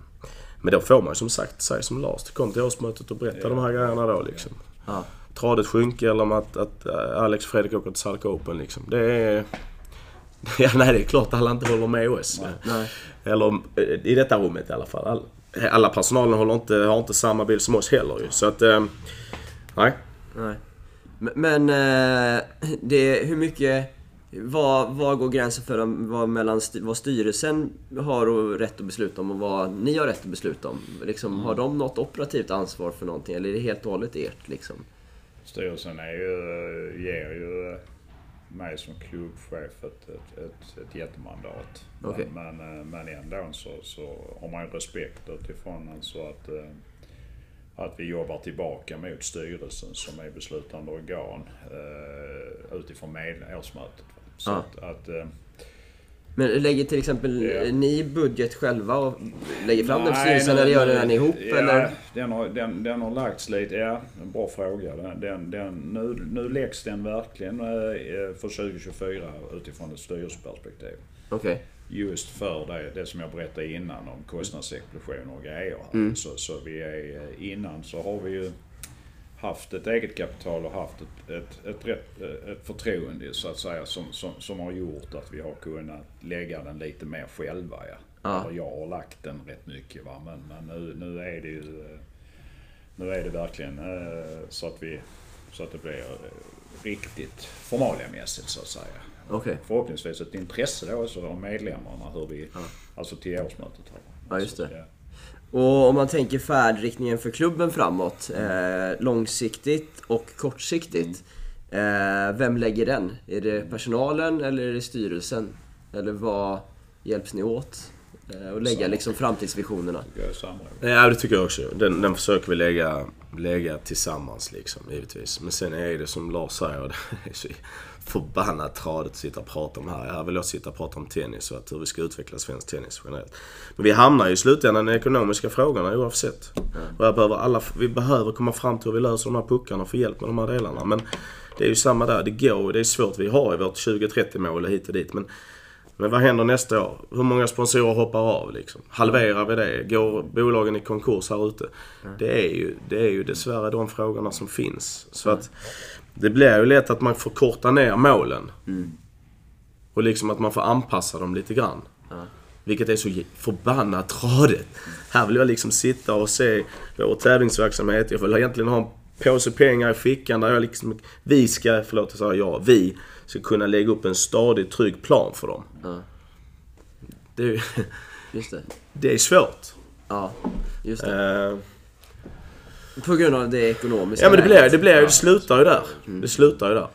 men då får man ju som sagt säga som Lars, kom till årsmötet och berätta ja. de här grejerna då liksom. Ja. Tradet sjunker eller om att, att eh, Alex och Fredrik åker till Salka Open liksom. Det är... Ja, nej, det är klart att alla inte håller med oss. Nej. Eller i detta rummet i alla fall. All, alla personalen håller inte, har inte samma bild som oss heller ju. Så att... Nej. Nej. Men, men eh, det, hur mycket... Vad, vad går gränsen för vad, mellan vad styrelsen har rätt att besluta om och vad ni har rätt att besluta om? Liksom, Har de något operativt ansvar för någonting eller är det helt och hållet ert? Liksom? Styrelsen är ju, ger ju mig som klubbchef ett, ett, ett, ett jättemandat. Okej. Men, men, eh, men ändå så, så har man ju respekt utifrån alltså att, eh, att vi jobbar tillbaka mot styrelsen som är beslutande organ eh, utifrån med, årsmötet. Så Ja. att, att eh, Men lägger till exempel Ja. ni budget själva och lägger fram den för styrelsen eller gör nu- den ihop ja, eller? Den har, den, den har lagts lite, ja, en bra fråga. Den, den, den, nu, nu läggs den verkligen eh, för 2024 utifrån ett styrelseperspektiv. Okej. Just för det, det som jag berättade innan om kostnadsexplosioner och grejer. Mm. Så, så vi är, eh, innan så har vi ju haft ett eget kapital och haft ett, ett, ett, rätt, ett förtroende så att säga som, som, som har gjort att vi har kunnat lägga den lite mer själva. Ja. Ja. Jag har lagt den rätt mycket va. Men, men nu, nu är det ju eh, nu är det verkligen eh, så att vi så att det blir eh, riktigt formaliamässigt så att säga. Okej. Förhoppningsvis ett intresse då också av medlemmarna hur vi, alltså till årsmötet här. Ja, just det. Och om man tänker färdriktningen för klubben framåt, eh, långsiktigt och kortsiktigt. Eh, vem lägger den? Är det personalen eller är det styrelsen? Eller vad hjälps ni åt? Eh, att lägga liksom framtidsvisionerna. Ja, det tycker jag också. Den, den försöker vi lägga, lägga tillsammans liksom, givetvis. Men sen är det som Lars säger, det är så förbannat tradigt att sitta och prata om här. Här vill jag sitta och prata om tennis och att hur vi ska utveckla svensk tennis generellt. Men vi hamnar ju i slutändan i de ekonomiska frågorna oavsett. Och här behöver alla, vi behöver komma fram till hur vi löser de här puckarna och få hjälp med de här delarna. Men det är ju samma där. Det går, det är svårt. Vi har ju vårt 2030 mål hit och dit. Men men vad händer nästa år? Hur många sponsorer hoppar av liksom? Halverar vi det? Går bolagen i konkurs här ute? Det, är ju, det är ju dessvärre de frågorna som finns. Så att det blir ju lätt att man får korta ner målen. Och liksom att man får anpassa dem lite grann. Vilket är så förbannat tradigt. Här vill jag liksom sitta och se vår tävlingsverksamhet. Jag vill egentligen ha en påse pengar i fickan där jag liksom... Vi ska, förlåt jag sa ja, vi ska kunna lägga upp en stadig, trygg plan för dem. Ja. Det är, det. det är svårt. Ja, just det. Eh, På grund av det ekonomiska ja men det blir, det blir det slutar ju där. Det slutar ju där.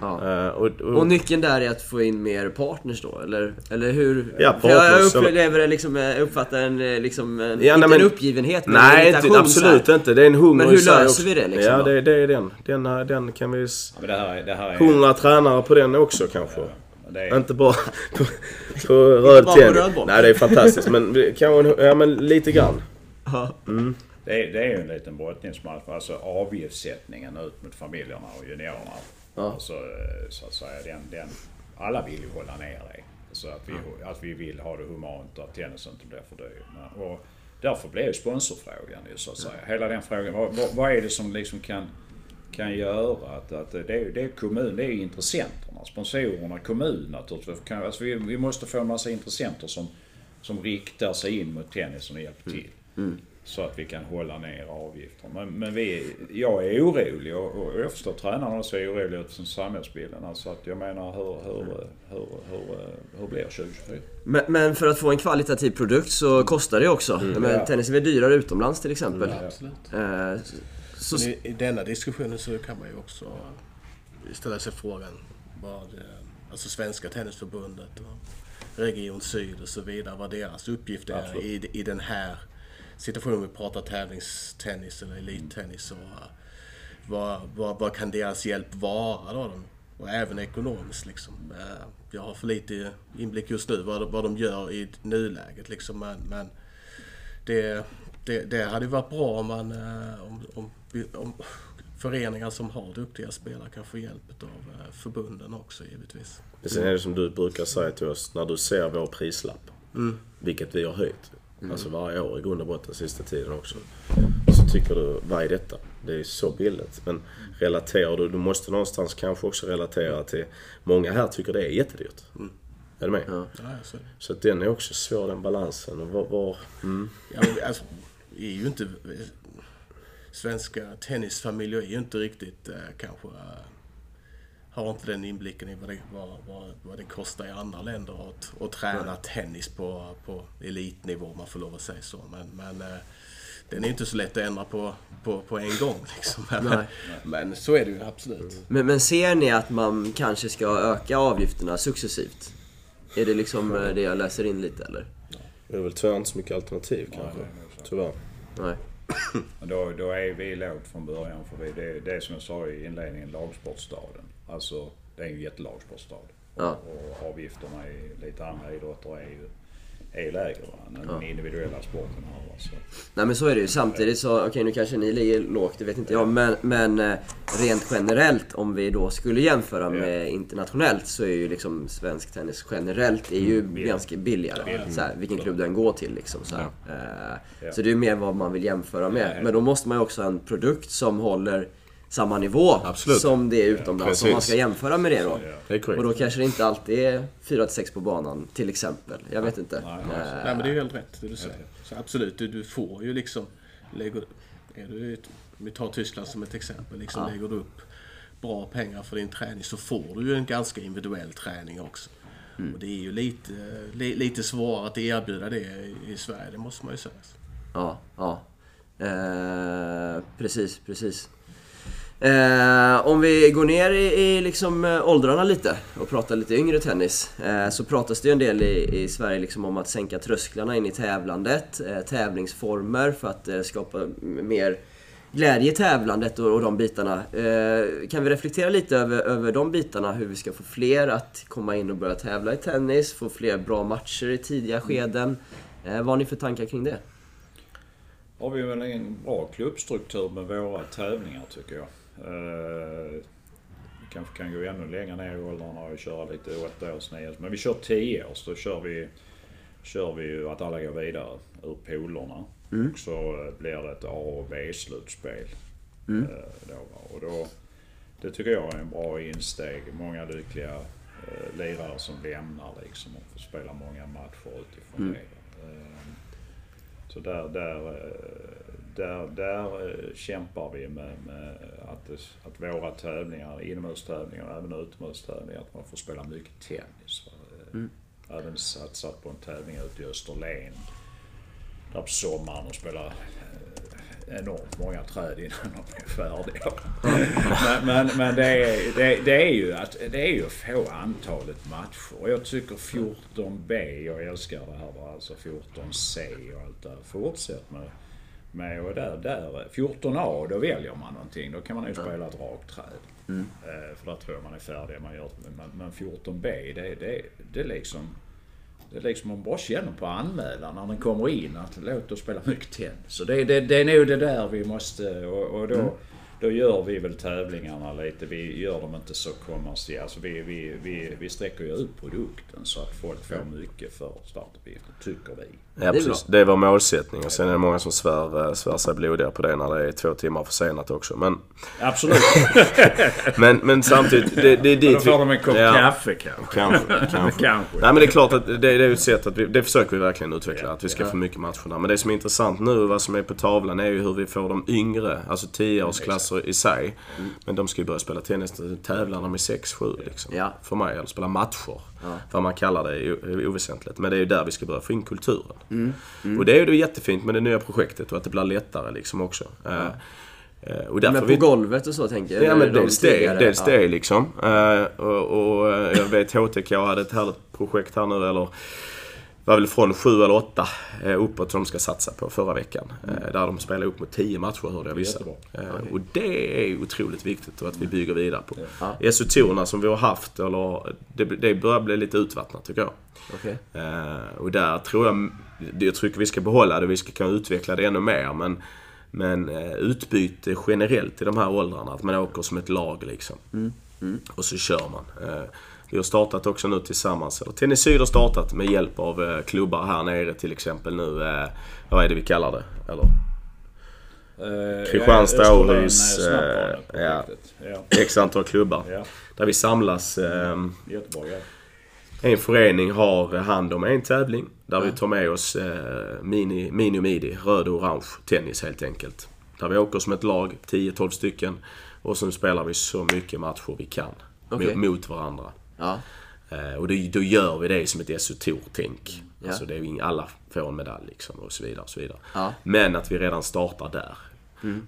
Ja. Eh, och, och, Och nyckeln där är att få in mer partners då, eller, eller hur? Ja, För jag partners, upplever det liksom, jag uppfattar en, eh, liksom, en, Ja, inte nej, men- en uppgivenhet men en Nej, irritation inte, absolut här. inte. Det är en hunger Men hur löser också. vi det liksom Ja, det, det är den. Den, här- den kan vi... Ja, men det här, är- det här är... Hundra tränare på den också kanske. Är, Inte bara på, på röd tennis. Nej, det är fantastiskt. Men vi- kanske, ja men lite grann. Ja. Det, är, det är ju en liten brottningsmatch. Alltså avgiftssättningen ut mot familjerna och juniorerna. Ja. Alltså, eh, så att säga, den, den, alla vill ju hålla ner det. Så att vi, att vi vill ha det humant och att tennisen inte blir för dyr. Men- Och därför blir ju sponsorfrågan ju så att säga. Hela den frågan. Vad, vad, är det som liksom kan, kan göra att, att det, är, det är kommun, det är intressenterna, sponsorerna, kommun naturligtvis. Alltså vi, vi måste få en massa intressenter som, som riktar sig in mot tennisen och hjälper till. Så att vi kan hålla ner avgifterna. Men, men vi, jag är orolig och, och jag förstår tränarna också är oroliga utifrån samhällsbilden. Alltså att jag menar hur, hur, hur, hur, hur blir 2024? Men, men för att få en kvalitativ produkt så kostar det också. Men Ja. tennis är dyrare utomlands till exempel. Absolut. Eh, så, Men i, I denna diskussionen så kan man ju också ställa sig frågan vad eh, alltså Svenska Tennisförbundet och Region Syd och så vidare, vad deras uppgift är i, i den här situationen. Vi pratar tävlingstennis eller elittennis. Och, vad, vad, vad kan deras hjälp vara då? Och även ekonomiskt liksom. Eh, Jag har för lite inblick just nu vad, vad de gör i nuläget liksom. Men, men det, det, det hade varit bra om, man, eh, om, om, om föreningar som har duktiga spelare kan få hjälp av eh, förbunden också givetvis. Men Sen är det som du brukar säga till oss, när du ser vår prislapp, vilket vi har höjt, alltså varje år i grund och botten sista tiden också. Så tycker du, vad är detta? Det är så billigt. Men relaterar du, du måste någonstans kanske också relatera till, många här tycker det är jättedyrt. Är du med? Ja. Så, att den är också svår den balansen. Och var, var, mm. ja, men, alltså, vi är ju inte... svenska tennisfamiljer är ju inte riktigt eh, kanske har inte den inblicken i vad det, vad, vad, vad det kostar i andra länder att, att träna tennis på, på elitnivå om man får lov att säga så. Men, men eh, den är inte så lätt att ändra på, på, på en gång. Liksom. Men, men så är det ju absolut. Men, men ser ni att man kanske ska öka avgifterna successivt? Är det liksom eh, det jag läser in lite eller? Det är väl tyvärr inte så mycket alternativ kanske. är nog så. Tyvärr. Nej. Då, då är vi lågt från början för vi, det, det är som jag sa i inledningen, lagsportstaden. Alltså, det är ju en jättelagsportstad. Ja. Och avgifterna i lite andra idrotter är ju är lägre va, än den individuella sporten här. Va, så. Nej men så är det ju. Samtidigt så, okej nu kanske ni ligger lågt, det vet inte jag. Men, men eh, rent generellt om vi då skulle jämföra med internationellt så är ju liksom svensk tennis generellt är ju ganska billigare. Så här, vilken klubb du än går till liksom. Så. Eh, så det är ju mer vad man vill jämföra med. Men då måste man ju också ha en produkt som håller samma nivå Absolut. som det är utomlands. Om man ska jämföra med det då. Det. Och då kanske det inte alltid är 4-6 på banan till exempel. Jag vet inte. Nej, Eh, Nej men det är ju helt rätt det du säger. Så absolut, du, du får ju liksom... Lägger, är du, vi tar Tyskland som ett exempel. Liksom Lägger du upp bra pengar för din träning så får du ju en ganska individuell träning också. Och det är ju lite, li, lite svårare att erbjuda det i, i Sverige, det måste man ju säga. Ja, ja. Eh, precis, precis. Eh, om vi går ner i, i liksom, eh, åldrarna lite och pratar lite yngre tennis. Eh, så pratas det ju en del i, i Sverige liksom om att sänka trösklarna in i tävlandet. Eh, tävlingsformer för att eh, skapa mer glädje i tävlandet och, och de bitarna. Eh, kan vi reflektera lite över, över de bitarna? Hur vi ska få fler att komma in och börja tävla i tennis, få fler bra matcher i tidiga skeden. Eh, vad har ni för tankar kring det? har vi väl en bra klubbstruktur med våra tävlingar tycker jag. Eh, kanske kan gå ännu längre ner i åldrarna och köra lite 8-års, 9 Men vi kör 10 års. Då kör vi, kör vi ju att alla går vidare ur polerna. Och så eh, blir det ett A och B-slutspel. Eh, då, och då, det tycker jag är en bra insteg. Många lyckliga eh, lirare som lämnar liksom och får spela många matcher utifrån det. Eh, så där, där, där, där eh, kämpar vi med, med att, att våra tävlingar, inomhustävlingar och även utomhustävlingar, att man får spela mycket tennis. Eh, Även satsat på en tävling ute i Österlen. Där på sommaren och spelar eh, enormt många träd innan de är färdiga. men men, men det, är, det, det, är ju att, det är ju att få antalet matcher. Jag tycker 14B, jag älskar det här, alltså 14C och allt det här. Fortsätt med, med och där, där 14A, då väljer man någonting. Då kan man ju spela ett rakträd. Eh, för där tror jag man är färdig. Man gör, men, men 14B, det, det, det är liksom... Det är liksom man bara känner på anmälan när den kommer in att låt oss spela mycket tennis. Så det, det, det är nog det där vi måste och, och då, då gör vi väl tävlingarna lite. Vi gör dem inte så kommersiella. Alltså vi, vi, vi, vi sträcker ju ut produkten så att folk får mycket för startuppgiften, tycker vi. Ja, Det precis. Det är vår målsättning. Och sen är det många som svär, eh, svär sig blodiga på det när det är två timmar försenat också. Men, Absolut. men, men samtidigt, det, det är dit Då får de en kopp Ja, kaffe kanske. Kanske, kanske. Kanske. Nej men det är klart att det, det är ett sätt att vi, det försöker vi verkligen utveckla. Att vi ska få mycket matcher där. Men det som är intressant nu, vad som är på tavlan, är ju hur vi får de yngre, alltså 10-årsklasser i sig. Men de ska ju börja spela tennis, tävlar de i 6-7 liksom. Ja. För mig, eller spela matcher. Vad man kallar det är oväsentligt. Men det är ju där vi ska börja få in kulturen. Och det är ju då jättefint med det nya projektet och att det blir lättare liksom också. Eh, eh, och därför Men på vi, golvet och så tänker jag? Ja men De dels det, dels ja. det liksom. Eh, och, och jag vet HTK hade ett härligt projekt här nu eller var väl från sju eller åtta eh, uppåt som de ska satsa på förra veckan. Eh, där de spelar upp mot tio matcher hörde jag vissa. Jättebra. Eh, och det är otroligt viktigt och att vi bygger vidare på. SO-tourerna som vi har haft, eller, det, det börjar bli lite utvattnat tycker jag. Eh, och där tror jag, jag tycker vi ska behålla det, vi ska kunna utveckla det ännu mer. Men, men utbyte generellt i de här åldrarna, att man åker som ett lag liksom. Och så kör man. Eh, vi har startat också nu tillsammans, eller Tennis Syd har startat med hjälp av eh, klubbar här nere till exempel nu. Eh, vad är det vi kallar det? Eller? Eh, Kristianstad, ja, Österlen, Åhus, eh, eh, ja. ja. X antal klubbar. Ja, Där vi samlas. ehm, jättebra grej. En förening har hand om en tävling där vi tar med oss eh, mini, mini och midi, röd och orange tennis helt enkelt. Där vi åker som ett lag, 10-12 stycken. Och sen spelar vi så mycket matcher vi kan. Mot, mot varandra. Ja. Eh, och då, då gör vi det som ett SO-tänk. Ja. Alltså det är ju ing- alla får en medalj liksom och så vidare. Och så vidare. Ja. Mm. Men att vi redan startar där.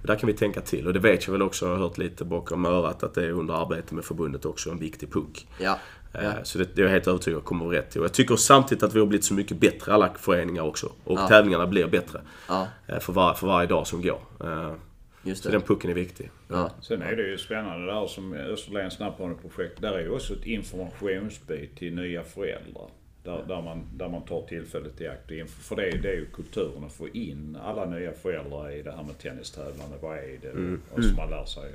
Och där kan vi tänka till. Och det vet jag väl också, jag har hört lite bakom örat, att det är under arbete med förbundet också en viktig punkt. Ja. Eh, Så det, det är jag helt övertygad om kommer rätt till. Och jag tycker samtidigt att vi har blivit så mycket bättre, alla föreningar också. Och Ja. tävlingarna blir bättre. Ja. eh, För, var, för varje dag som går. Just Så det. den pucken är viktig. Ja. Sen är det ju spännande där som Österlens snabbbaneprojekt. Där är ju också ett informationsbit till nya föräldrar. Där, där, man, där man tar tillfället i akt. För det, är- det är ju kulturen att få in alla nya föräldrar i det här med tennistävlande. Vad är det? Och så man lär sig,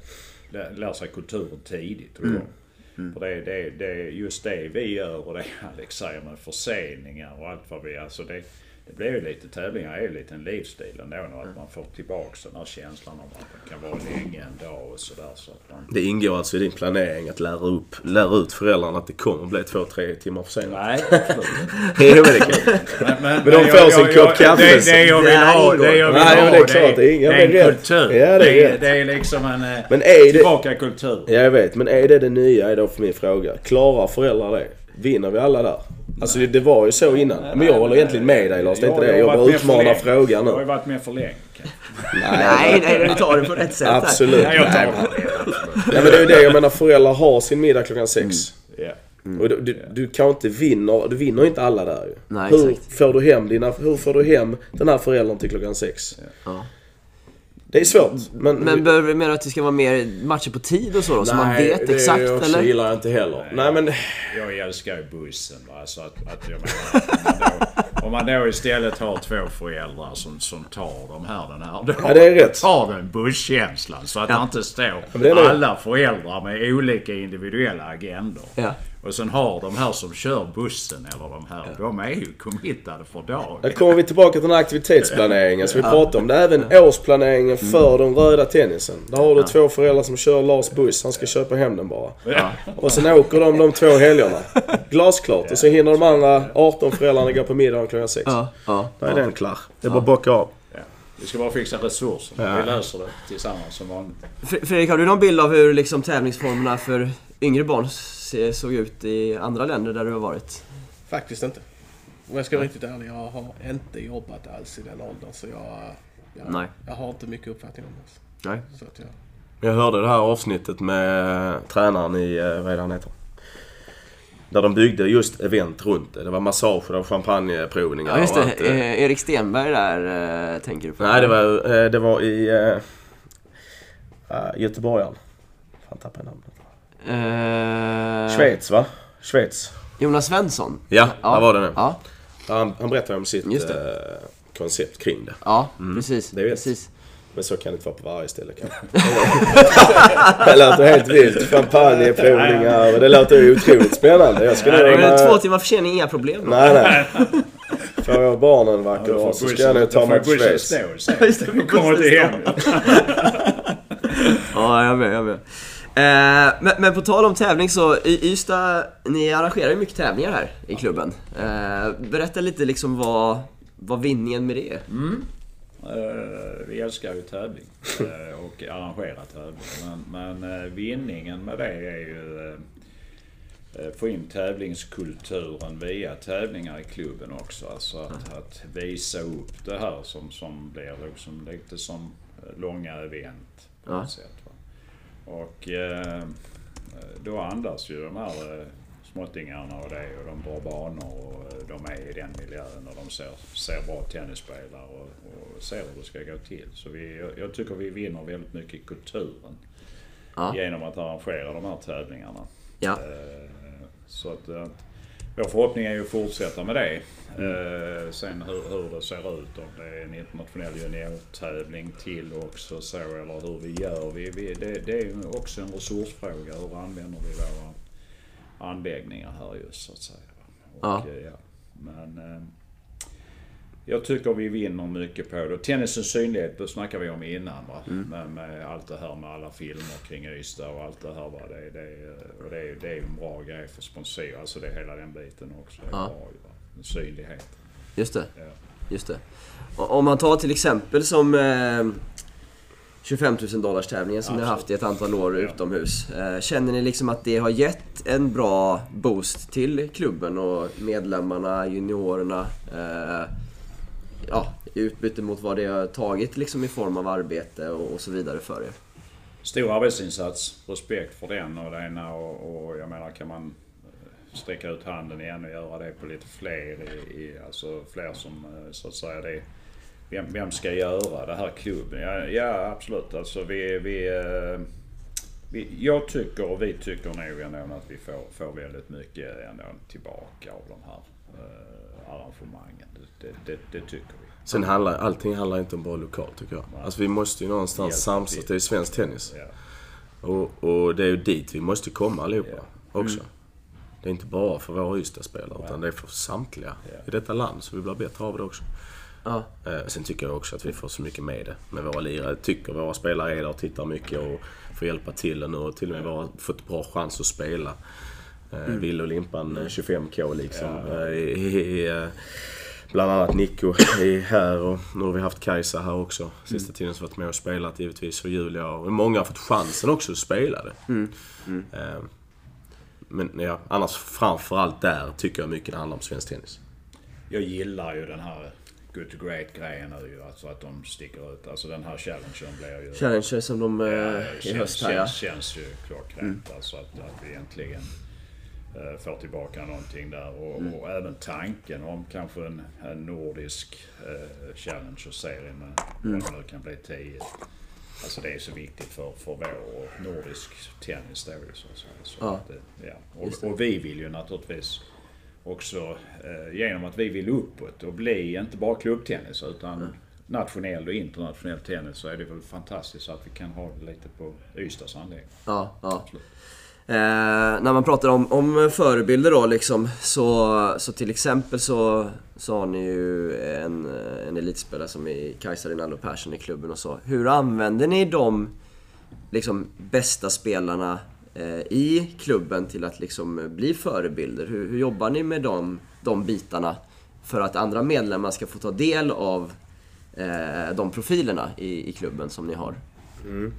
lär, lär sig kulturen tidigt. Och För det, är- det, det just det vi gör och det Alex säger med förseningar och allt vad vi... Alltså det, det blir ju lite, tävlingar är ju lite en livsstil ändå. Att man får tillbaks den här känslan av att det kan vara länge en dag och sådär. Så att man, Det ingår alltså i din planering att lära, upp, lära ut föräldrarna att det kommer bli två, tre timmar försenat. Nej, absolut Jo, men det kan. Men, men, Men de får jag- sin jag- kopp kaffe Det, det jag vill Det ha, det jag vill Nej, ha, det är klart, det är inga- det är det är en rätt. kultur. Ja, det är det, det är liksom en eh, Men är det... tillbaka kultur. Ja, jag vet. Men är det det nya är då för min fråga. Klarar föräldrar det? Vinner vi alla där? Alltså det, det var ju så innan. Men jag håller egentligen med dig Lars. Det är inte det. Jag bara utmanar frågan Jag har ju nu. varit med för länge. Nej, nej, du tar det på rätt sätt. Absolut. Nej, jag tar Nej, det. men det är ju det jag menar. Föräldrar har sin middag klockan sex. Ja. Och du, du, du kan inte vinna, du vinner inte alla där ju. Nej, hur, exakt. får du hem dina, hur får du hem den här föräldern till klockan sex? Ja. Det är svårt. Men, Men behöver du mena att det ska vara mer matcher på tid och så då? Så man vet exakt det också eller? gillar jag inte heller. Nej men... Jag älskar ju bussen. Va? Så att, att jag menar, om, man då, om man då istället har två föräldrar som, som tar de här, den här. Då Ja, det är rätt. tar den busskänslan. Så att det inte står det alla föräldrar med olika individuella agendor. Ja. Och sen har de här som kör bussen eller de här, de är ju committade för dagen. Där kommer vi tillbaka till den här aktivitetsplaneringen som vi pratade om. Det är även årsplaneringen för den röda tennisen. Där har du två föräldrar som kör Lars buss. Han ska köpa hem den bara. Och sen åker de de två helgerna. Glasklart. Och så hinner de andra 18 föräldrarna gå på middag klockan 6. Ja, ja. Då är den klar. Det är bara att bocka av. Ja. Vi ska bara fixa resurser. Vi löser det tillsammans som vanligt. Fre- Fredrik, har du någon bild av hur liksom tävlingsformerna för yngre barn såg ut i andra länder där du har varit? Faktiskt inte. Om jag ska vara riktigt ärlig, jag har inte jobbat alls i den åldern så jag... jag Nej. Jag har inte mycket uppfattning om det. Nej. Så att jag, Jag hörde det här avsnittet med tränaren i, eh, vad är det han heter? Där de byggde just event runt det. Det var massage, det var champagneprovningar Ja, just och det. allt, eh. Erik Stenberg där eh, tänker du på? Nej, det var, eh, det var i eh, uh, Göteborgaren. Fan tappade jag namnet. Eh, Schweiz va? Schweiz. Jonas Svensson? Ja, där var det nu. Ja, Han, han berättade om sitt Just eh, koncept kring det. ja precis. det precis. Men så kan det inte vara på varje ställe kanske. det låter helt vilt. Champagneprovningar och det låter ju otroligt spännande. Jag ska. Men med- två timmar försening, inga problem? Nej, nej. Får jag barnen en vacker dag så ska jag nog ta mig till Schweiz. stå sen. Just det, Vi kommer inte hem. Ja, jag med, jag med. Eh, men, men på tal om tävling så, i Ystad, ni arrangerar ju mycket tävlingar här i klubben. Eh, berätta lite liksom vad, vad vinningen med det är. Eh, vi älskar ju tävling eh, och arrangera tävling. Men, men eh, vinningen med det är ju eh, få in tävlingskulturen via tävlingar i klubben också. Alltså att, att visa upp det här som, som blir liksom lite som långa event på Ja. sätt. Och eh, då andas ju de här eh, småttingarna och det och de drar banor och eh, de är i den miljön och de ser, ser bra tennisspelare och, och ser hur det ska gå till. Så vi, jag, jag tycker vi vinner väldigt mycket i kulturen Ja. genom att arrangera de här tävlingarna. Ja. Eh, Så att, att vår förhoppning är ju att fortsätta med det. Eh, Sen hur, hur det ser ut, om det är en internationell juniortävling till också så eller hur vi gör. Vi, vi, det, det är ju också en resursfråga. Hur använder vi våra anläggningar här just så att säga. Och, Ja. eh, ja. Men eh, jag tycker vi vinner mycket på det. Tennisens synlighet, det snackade vi om innan. Va? Med, med allt det här med alla filmer kring Ystad och allt det här. Va? Det, det, och det, är- det är ju en bra grej för sponsorer. Alltså det hela den biten också. Det är Ja. bra va? Synlighet. Just det, Ja. just det. Om man tar till exempel som... Eh, 25 000 dollars tävlingen som ni har haft i ett antal år utomhus. Eh, Känner ni liksom att det har gett en bra boost till klubben och medlemmarna, juniorerna? eh, Ja, i utbyte mot vad det har tagit liksom i form av arbete och, och så vidare för er. Stor arbetsinsats, respekt för den och det ena och, och jag menar kan man eh, sträcka ut handen igen och göra det på lite fler, i, i, alltså fler som eh, så att säga det vem, vem ska göra det här klubben? Ja, ja absolut alltså vi, vi, eh, vi Jag tycker och vi tycker nog ändå att vi får, får väldigt mycket ändå tillbaka av de här eh, arrangemangen. Det, det, det tycker vi. Sen handlar allting handlar inte om bara lokalt tycker jag. Alltså vi måste ju någonstans samsas. Det är ju svensk tennis. Ja. Och, och det är ju dit vi måste komma allihopa också. Det är inte bara för våra Ystad-spelare utan det är för samtliga Ja. i detta land. Så vi blir bättre av det också. Ja. Eh, sen tycker jag också att vi får så mycket med det med våra lirare. Tycker våra spelare är där och tittar mycket och får hjälpa till och nu och till och med våra, fått bra chans att spela. Eh, Ville och Limpan eh, 25K liksom. Eh, i, i, eh, bland annat Nico är här och nu har vi haft Kajsa här också. Sista tiden så har varit med och spelat givetvis och Julia och många har fått chansen också att spela det. Eh, men ja, annars framförallt där tycker jag mycket det handlar om svensk tennis. Jag gillar ju den här Good to Great grejen nu ju. Alltså att de sticker ut. Alltså den här challengen blir ju... Challenger som de eh, Ja, i känns, höst här ja. känns, känns ju klockrent alltså att, att vi äntligen eh, får tillbaka någonting där. Och, Mm. och även tanken om kanske en, en nordisk eh, Challenger-serie med Mm. vad det nu kan bli 10. Alltså det är så viktigt för, för vår nordisk tennis då så säga. Så Ja. det- ja. Och, och vi vill ju naturligtvis också eh, genom att vi vill uppåt och bli inte bara klubbtennis utan nationell och internationell tennis så är det väl fantastiskt att vi kan ha det lite på Ystads anläggning. Ja, ja. Eh, när man pratar om, om förebilder då liksom, så, så till exempel så, så har ni ju en, en elitspelare som är Kajsa Rinaldo Persson i klubben och så. Hur använder ni de liksom, bästa spelarna eh, i klubben till att liksom, bli förebilder? Hur, hur jobbar ni med de, de bitarna för att andra medlemmar ska få ta del av eh, de profilerna i, i klubben som ni har? Mm.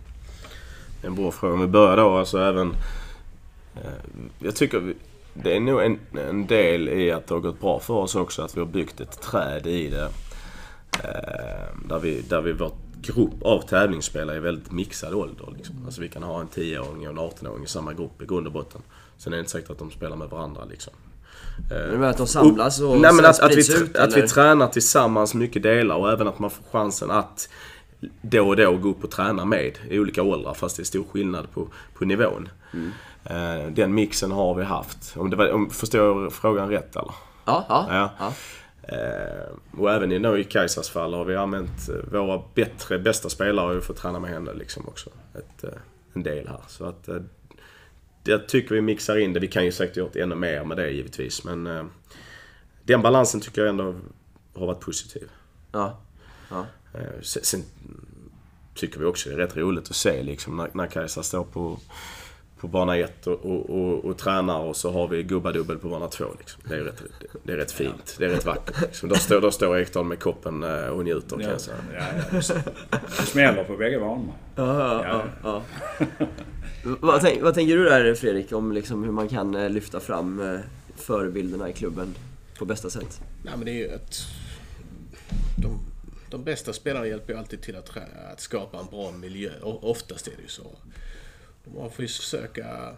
En bra fråga. Om vi börjar då, alltså även... Eh, jag tycker vi, det är nog en, en del i att det har gått bra för oss också att vi har byggt ett träd i det. Eh, där vi, där vi vår grupp av tävlingsspelare är väldigt mixad ålder. Liksom. Alltså vi kan ha en 10-åring och en 18-åring i samma grupp i grund och botten. Sen är det inte säkert att de spelar med varandra liksom. Men att de samlas och Nej men att, att, vi, ut, att vi tränar tillsammans mycket delar och även att man får chansen att då och då gå upp och träna med i olika åldrar fast det är stor skillnad på, på nivån. Mm. Eh, Den mixen har vi haft. Om det var, om, förstår jag frågan rätt eller? Ja, ja. Ja. ja. Eh, och även i, nu i Kajsas fall har vi använt eh, våra bättre, bästa spelare ju fått träna med henne liksom också. Ett, en del här. Så att jag tycker vi mixar in det. Vi kan ju säkert gjort ännu mer med det givetvis. Men den balansen tycker jag ändå har varit positiv. ja. ja. Sen, sen tycker vi också det är rätt roligt att se liksom när, när Kajsa står på, på bana 1 och, och, och, och tränar och så har vi gubbadubbel på bana 2. Liksom. Det, är rätt, det, det är rätt fint. Det är rätt vackert. Liksom. Då, står, då står Ekdal med koppen eh, och njuter kan jag säga. Ja, ja, det smäller på bägge banorna. Ja, ja, Ja. vad, tänk, vad tänker du där Fredrik om liksom hur man kan eh, lyfta fram eh, förebilderna i klubben på bästa sätt? Nej men det är ju ett... De, de bästa spelarna hjälper ju alltid till att, att skapa en bra miljö. Och oftast är det ju så. Man får ju försöka...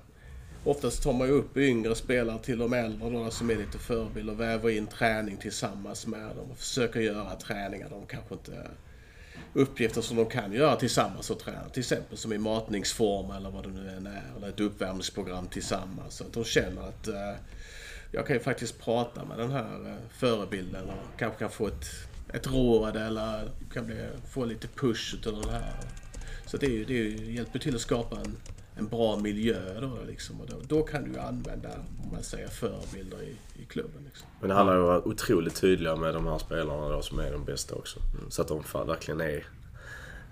Oftast tar man ju upp yngre spelare till de äldre då, som är lite förebilder och väver in träning tillsammans med dem och försöker göra träningar de kanske inte... Uppgifter som de kan göra tillsammans och träna. Till exempel som i matningsform eller vad det nu än är. Eller ett uppvärmningsprogram tillsammans. Så att de känner att eh, jag kan ju faktiskt prata med den här eh, förebilden och kanske kan få ett, ett råd eller kan bli, få lite push utav den här. Så det, är ju, det är ju, hjälper till att skapa en, en bra miljö då liksom. Och då, då kan du ju använda, om man säger, förebilder i, i klubben. Liksom. Men det handlar ju om att vara otroligt tydliga med de här spelarna då som är de bästa också. Så att de verkligen är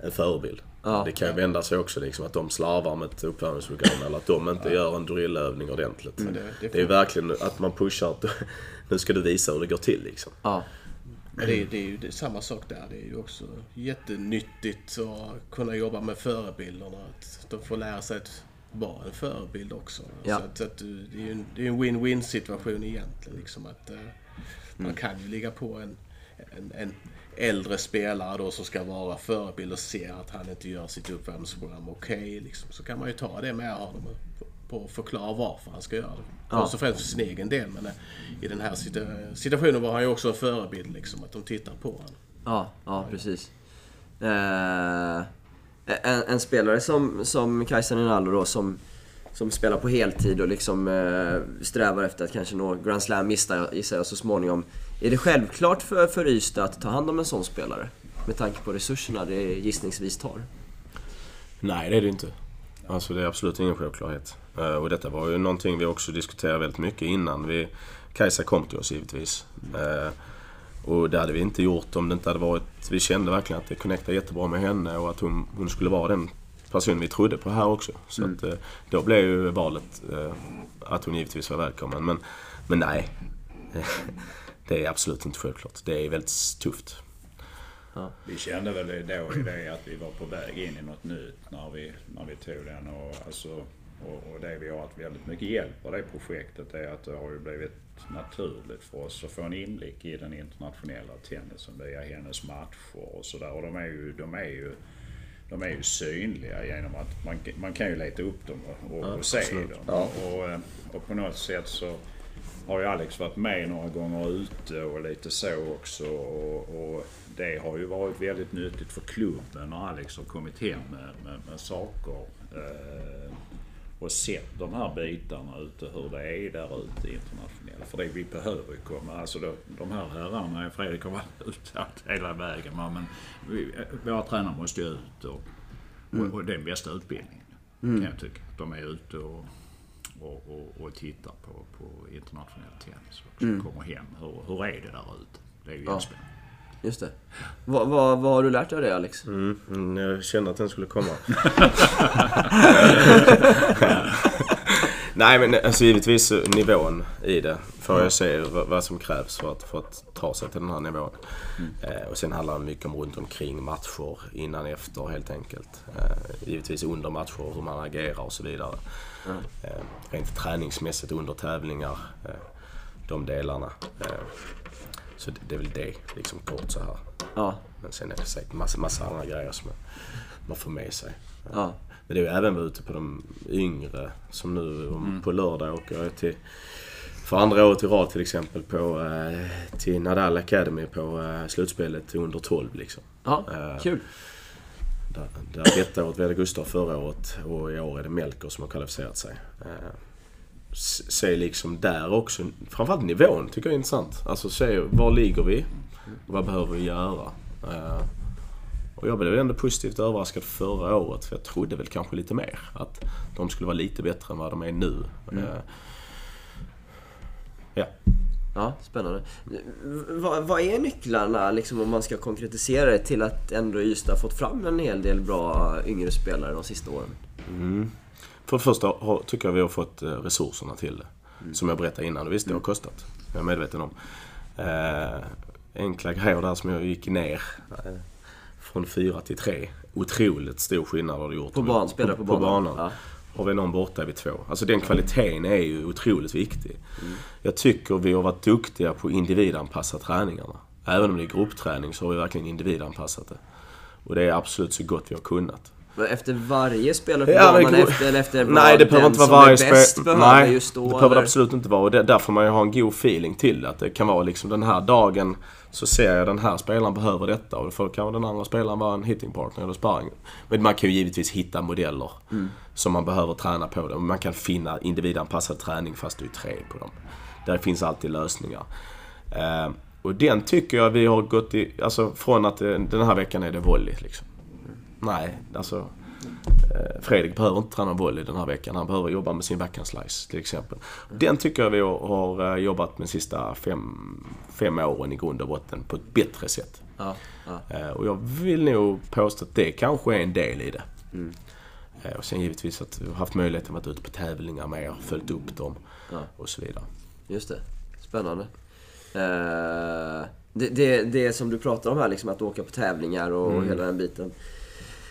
en förebild. Ja. Det kan ju vända sig också liksom att de slarvar med ett uppvärmningsprogram eller att de inte gör en drillövning ordentligt. Men det- det det är verkligen att man pushar att nu ska du visa hur det går till liksom. Ja. Det, är, det är ju det är samma sak där. Det är ju också jättenyttigt att kunna jobba med förebilderna. Att de får lära sig att vara en förebild också. Ja. Så att, att du- det är ju en, det är en win-win situation egentligen. Liksom att, eh, Man kan ju ligga på en, en, en äldre spelare då som ska vara förebild och se att han inte gör sitt uppvärmningsprogram okej. liksom. Så kan man ju ta det med honom på- att förklara varför han ska göra det. Först och främst för sin egen del men eh, i den här situa- situationen var han ju också en förebild liksom. Att de tittar på honom. Ja, ja precis. Eh, en, en spelare som, som Kajsa Rinaldo då, som, som spelar på heltid och liksom eh, strävar efter att kanske nå Grand Slam gissar jag så småningom. Är det självklart för, för Ystad att ta hand om en sån spelare? Med tanke på resurserna det gissningsvis tar. Nej, det är det inte. Alltså det är absolut ingen självklarhet. Eh, Och detta var ju någonting vi också diskuterade väldigt mycket innan. Vi, Kajsa kom till oss givetvis. Eh, Och det hade vi inte gjort om det inte hade varit... Vi kände verkligen att det connectade jättebra med henne och att hon, hon skulle vara den person vi trodde på här också. Så att, eh, då blev ju valet att hon givetvis var välkommen. Men, men nej. Det är absolut inte självklart. Det är väldigt tufft. Vi kände väl det då i det att vi var på väg in i något nytt när vi, när vi tog den. Och, alltså, och, och det vi har haft väldigt mycket hjälp av det projektet är att det har ju blivit naturligt för oss att få en inblick i den internationella tennisen via hennes matcher och sådär. Och de är ju, de är ju de är ju synliga genom att man, man kan ju leta upp dem och, och, och se dem. Och, eh, och på något sätt så har ju Alex varit med några gånger ute och lite så också. Och, och det har ju varit väldigt nyttigt för klubben när Alex har kommit hem med, med, med saker. Eh, och sett de här bitarna ute, hur det är där ute internationellt. För det vi behöver komma, alltså då, de här herrarna, Fredrik har varit ute hela vägen, men vi, våra tränare måste ju ut och, och, och det är den bästa utbildningen kan jag tycka. De är ute och, och, och, och tittar på, på internationell tennis också. Kommer hem, hur, hur är det där ute? Det är ju jättespännande. Just det. Vad, vad, vad har du lärt dig av det Alex? Mm, mm, jag kände att den skulle komma. Nej men alltså givetvis eh, nivån i det. För jag ser vad, som krävs för att, för att ta sig till den här nivån. Eh, och sen handlar det mycket om runt omkring matcher, innan efter helt enkelt. Eh, givetvis under matcher, hur man agerar och så vidare. Eh, rent träningsmässigt under tävlingar. Eh, de delarna. Så det, det är väl det, liksom kort så här. Ja, Men sen är det säkert massa, massa andra grejer som man får med sig. ja. Men det är ju även ute på de yngre. Som nu om på lördag åker jag till, för andra året i rad till exempel, på, eh, till Nadal Academy på eh, slutspelet under 12 liksom. ja Eh, kul. Där, där detta året var det Gustav förra året och i år är det Melker som har kvalificerat sig. Eh, se liksom där också, framförallt nivån tycker jag är intressant. Alltså se var ligger vi? Vad behöver vi göra? Eh, och jag blev ändå positivt överraskad förra året för jag trodde väl kanske lite mer. Att de skulle vara lite bättre än vad de är nu. Eh, ja. Ja, spännande. Vad, vad är nycklarna, liksom, om man ska konkretisera det, till att ändå Ystad fått fram en hel del bra yngre spelare de sista åren? För det första tycker jag vi har fått eh, resurserna till det. Som jag berättade innan. Visst, det har kostat. Jag är medveten om. Eh, enkla grejer där som jag gick ner eh, från fyra till tre. Otroligt stor skillnad har det gjort. På ban- spelare på banan. Ja. Har vi någon borta är vi två. Alltså den kvaliteten är ju otroligt viktig. Jag tycker vi har varit duktiga på att individanpassa träningarna. Även om det är gruppträning så har vi verkligen individanpassat det. Och det är absolut så gott vi har kunnat. Efter varje spelare på Ja, banan, det- efter, eller efter Nej, det behöver inte vara varje är bäst spel. behöver Nej, just då? det behöver det absolut inte vara. Och det, där får man ju ha en god feeling till. Att det kan vara liksom den här dagen så ser jag den här spelaren behöver detta och då kan den andra spelaren vara en hitting partner eller sparring. Men man kan ju givetvis hitta modeller som man behöver träna på. Det. Man kan finna individanpassad träning fast du är tre på dem. Där finns alltid lösningar. Eh, och den tycker jag vi har gått i, alltså från att eh, den här veckan är det volley liksom. Nej, alltså Eh, Fredrik behöver inte träna volley den här veckan. Han behöver jobba med sin backhand slice till exempel. Den tycker jag vi har, eh, jobbat med de sista fem, fem åren i grund och botten på ett bättre sätt. Ja, ja. Eh, Och jag vill nog påstå att det kanske är en del i det. Eh, Och sen givetvis att vi har haft möjligheten att vara ute på tävlingar mer, följt upp dem Ja. och så vidare. Just det. Spännande. Det, det, det som du pratar om här, liksom, att åka på tävlingar och Mm. hela den biten.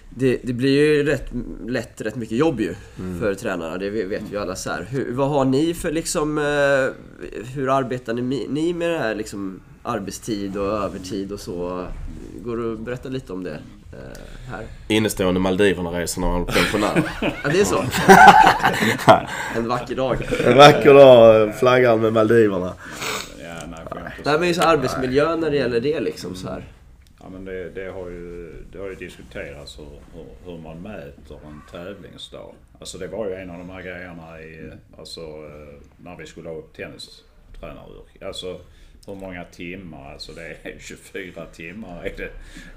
Det, det blir ju rätt lätt rätt mycket jobb ju Mm. för tränarna, det vet vi ju alla så här. Hur, vad har ni för liksom, eh, hur arbetar ni, ni med det här liksom arbetstid och övertid och så? Går det att berätta lite om det eh, här? Innestående Maldiverna-resor när man var pensionär. Ja, det är så? en vacker dag. En vacker dag flaggan med Maldiverna. Ja, nej, Nej men just arbetsmiljön när det gäller det liksom så här. Ja, men det, det, har ju, det har ju diskuterats hur, hur, hur man mäter en tävlingsdag. Alltså det var ju en av de här grejerna i, alltså, eh, när vi skulle ha upp tennistränaryrket. Alltså hur många timmar, alltså det är 24 timmar, är det,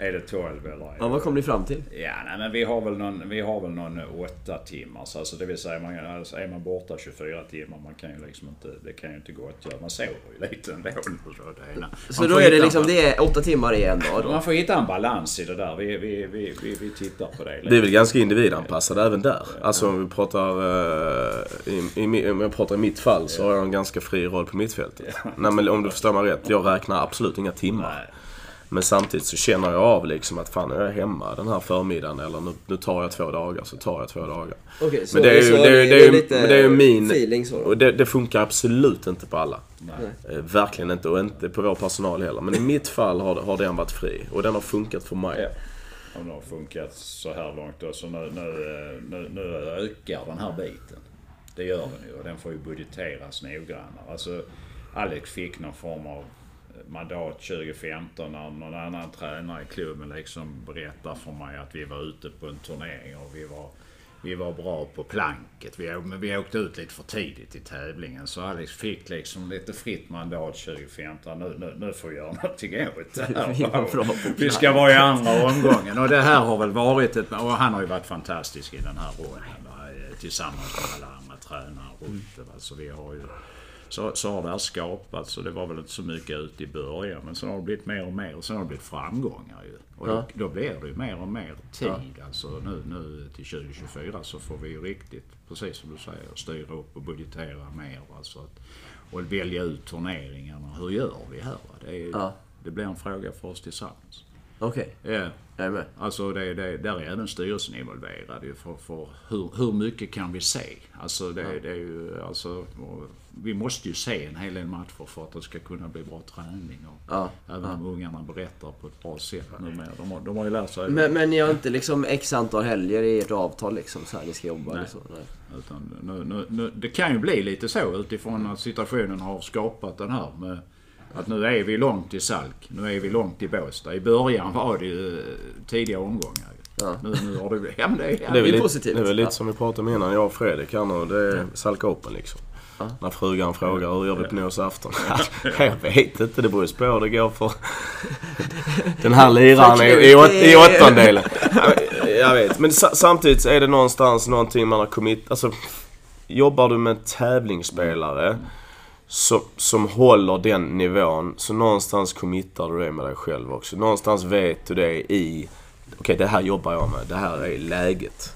är det 12 eller? Är Ja, vad kom ni fram till? Ja, nej, men vi har väl någon, vi har väl någon åtta timmars. Alltså det vill säga, man, alltså är man borta 24 timmar, man kan ju liksom inte, det kan ju inte gå att göra. Man sover ju lite ändå. Så, det. Så då är det liksom, det är åtta timmar i en dag då? Man får hitta en balans i det där. Vi, vi, vi, vi, vi tittar på det. Det är väl ganska individanpassat även där. Alltså om vi pratar, eh, i, i, om jag pratar i mitt fall så har jag en ganska fri roll på mittfältet. Nej men om du förstår mig rätt, jag räknar absolut inga timmar. Nej. Men samtidigt så känner jag av liksom att fan är jag hemma den här förmiddagen eller nu, nu tar jag två dagar så tar jag två dagar. Okej, så Men det är ju, det är, det är, lite men det är ju min... feeling så? Och det, det funkar absolut inte på alla. Nej. Eh, Verkligen inte och inte på vår personal heller. Men i mitt fall har, har den varit fri och den har funkat för mig. Om det har funkat så här långt då. Så nu, nu, eh, nu, nu ökar den här biten. Det gör den ju och den får ju budgeteras noggrannare. Alltså Alex fick någon form av mandat 2015 när någon annan tränare i klubben liksom berättar för mig att vi var ute på en turnering och vi var, vi var bra på planket. Vi, men vi åkte ut lite för tidigt i tävlingen så Alex fick liksom lite fritt mandat 2015. Nu, nu, nu får vi göra någonting åt det här. Vi ska vara i andra omgången och det här har väl varit ett... Och han har ju varit fantastisk i den här rollen. eh, Tillsammans med alla andra tränare runt det. Så vi har ju... Så, så har det här skapats och det var väl inte så mycket ute i början men sen har det blivit mer och mer och sen har det blivit framgångar ju. Och då, Ja. då blir det ju mer och mer tid. Alltså nu, nu till 2024 så får vi ju riktigt, precis som du säger, styra upp och budgetera mer. Alltså att, och välja ut turneringarna. Hur gör vi här? Det, är, Ja. det blir en fråga för oss tillsammans. Okej, Ja. jag är med. Alltså det, det, där är även styrelsen involverad ju för, för hur, hur mycket kan vi se? Alltså det, det är ju, alltså, vi måste ju se en hel del matcher för att det ska kunna bli bra träning. Och Ja, även om ungarna berättar på ett bra sätt numera. De har, de har ju lärt sig. Men, men ni har inte liksom x antal helger i ert avtal liksom så här ni ska jobba eller Nej. så? Nej. Utan nu, nu, nu, det kan ju bli lite så utifrån att situationen har skapat den här med att nu är vi långt i Salk, nu är vi långt i Båstad. I början var det ju eh, tidiga omgångar. Ja. Nu, nu har det... Ja men det är... Det är, det är lite, positivt. det är väl lite Ja. som vi pratade om innan, jag och Fredrik här nu. Det är Salka Open liksom. När frugan frågar hur gör vi på nyårsafton? jag vet inte, det beror ju på hur det går för den här liraren i, i, åt, i åttondelen. Jag vet, men sa, samtidigt är det någonstans någonting man har kommit... Alltså, jobbar du med tävlingsspelare som, som håller den nivån, så någonstans committar du det med dig själv också. Någonstans vet du det i... Okej, det här jobbar jag med. Det här är läget.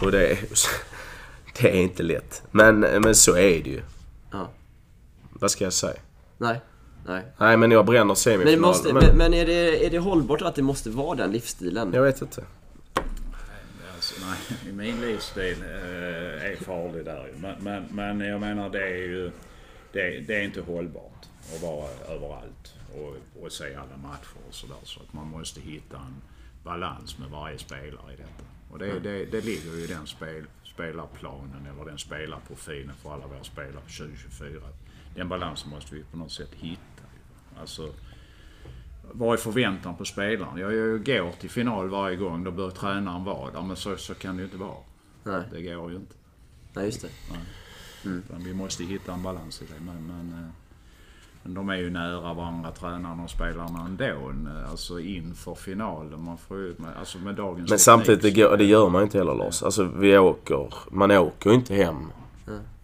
Och det det är inte lätt. Men, men så är det ju. Ja. Vad ska jag säga? Nej. Nej. Nej, men jag bränner Men, semifinal. det måste, men, men, men är, det, är det hållbart att det måste vara den livsstilen? jag vet inte. Alltså, nej, min livsstil eh, är farlig där ju. Men, men, men jag menar det är ju... Det, det är inte hållbart att vara överallt och, och se alla matcher och sådär. Så att man måste hitta en balans med varje spelare i detta. Och det, det, det ligger ju i den spel, spelarplanen eller den spelarprofilen för alla våra spelare på 2024. Den balansen måste vi på något sätt hitta. Alltså, vad är förväntan på spelaren? Jag, jag går till final varje gång, då bör tränaren vara där. Men så, så kan det ju inte vara. Nej. Det går ju inte. Nej, just det. Utan vi måste hitta en balans i det. Men, men, eh, men de är ju nära varandra, tränarna och spelarna ändå. eh, Alltså inför finalen. Man får ju, alltså med dagens Men samtidigt, det, går, det gör man inte heller Lars. Alltså vi åker, man åker ju inte hem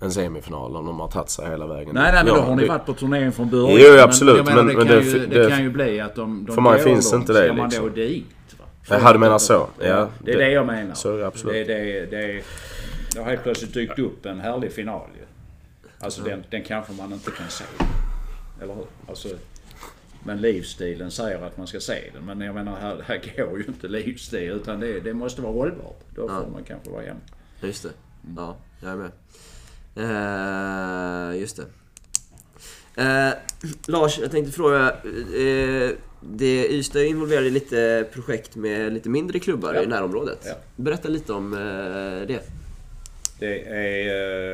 en semifinal om de har tagit sig hela vägen. Nej, nej, men då har ni varit på turneringen från början. Jo, Men- absolut, menar, men- det, men kan det- ju, det, det- kan ju bli att de, de för mig finns långt, inte det, Ska man liksom. då dit? Va? Jaha, du menar så? Ja, det är det- det jag menar. så absolut. Det, det, det, det har helt plötsligt dykt upp en härlig final ju. Alltså den, den kanske man inte kan se. Eller hur? Alltså, Men livsstilen säger att man ska se den. Men jag menar, här, här går ju inte livsstil utan det, det måste vara hållbart. Då Ja. får man kanske vara hemma. Just det. Ja, jag är med. Eh, just det. Eh, Lars, jag tänkte fråga. Eh, det, Ystad är involverad i lite projekt med lite mindre klubbar Ja. i närområdet. Ja. Berätta lite om eh, det. Det är,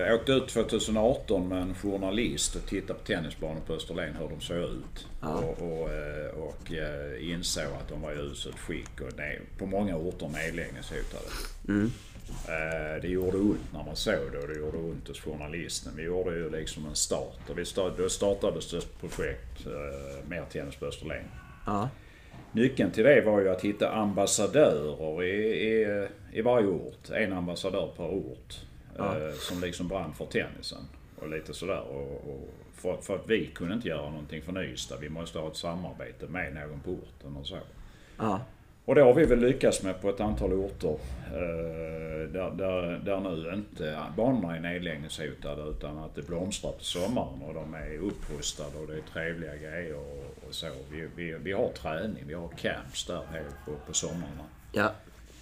eh, jag åkte ut 2018 med en journalist och tittade på tennisbanor på Österlen hur de såg ut. Ja. Och, och, eh, och eh, insåg att de var i uselt skick och ne- på många orter nedläggningshotade. Mm. Eh, Det gjorde ont när man såg det och det gjorde ont hos journalisten. Vi gjorde ju liksom en start och vi start, då startades ett projekt, eh, Mer tennis på Österlen. Ja. Nyckeln till det var ju att hitta ambassadörer i, i, i varje ort. En ambassadör per ort. Ja. Eh, som liksom brann för tennisen. Och lite sådär. Och, och för, för att vi kunde inte göra någonting för Nystad. Vi måste ha ett samarbete med någon på orten och så. Ja. Och det har vi väl lyckats med på ett antal orter. Eh, där, där, där nu inte banorna är nedläggningshotade utan att det blomstrar på sommaren och de är upprustade och det är trevliga grejer och, och så. Vi, vi, vi har träning, vi har camps där på, på somrarna. Ja.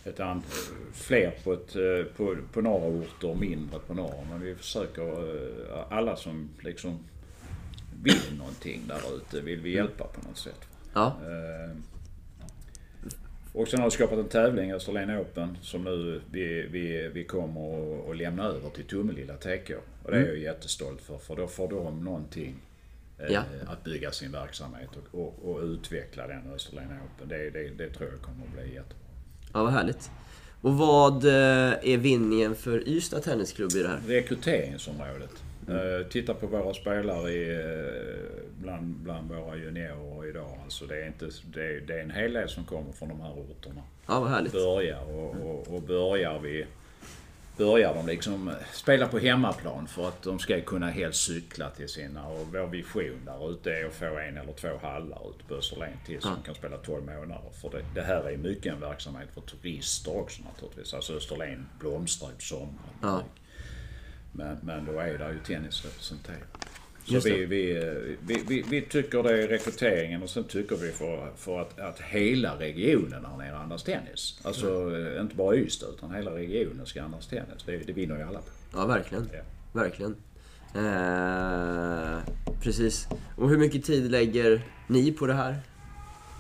Ett fler på, ett, eh, på, på några orter och mindre på några. Men vi försöker, eh, alla som liksom vill någonting där ute vill vi hjälpa på något sätt. Ja. Eh, Och sen har vi skapat en tävling, Österlen Open, som nu vi, vi, vi kommer att- lämna över till Tummelilla TK. Och det är jag jättestolt för, för då får de någonting Ja. att bygga sin verksamhet och, och, och utveckla den Österlen Open. Det, det, det tror jag kommer att bli jättebra. Ja, vad härligt. Och vad eh, är vinningen för Ystad Tennisklubb i det här? Rekryteringsområdet. Eh, titta på våra spelare i, eh, bland, bland våra juniorer idag. Alltså det, är inte, det, det är en hel del som kommer från de här orterna. Ja, vad härligt. börjar och, och, och börjar vi Börjar de liksom eh, spela på hemmaplan för att de ska kunna helst cykla till sina och vår vision där ute är att få en eller två hallar ute på Österlen till som kan spela 12 månader. För det, det här är mycket en verksamhet för turister också naturligtvis. Alltså Österlen blomstrar ju på sommaren. Ja. Men, men då är det ju tennis representerat. Så vi, vi, vi, vi, tycker det är rekryteringen och sen tycker vi för, för att, att hela regionen här nere andas tennis. Alltså inte bara Ystad utan hela regionen ska andas tennis. Det, det vinner ju alla på. Ja, verkligen. Verkligen. Eh, precis. Och hur mycket tid lägger ni på det här?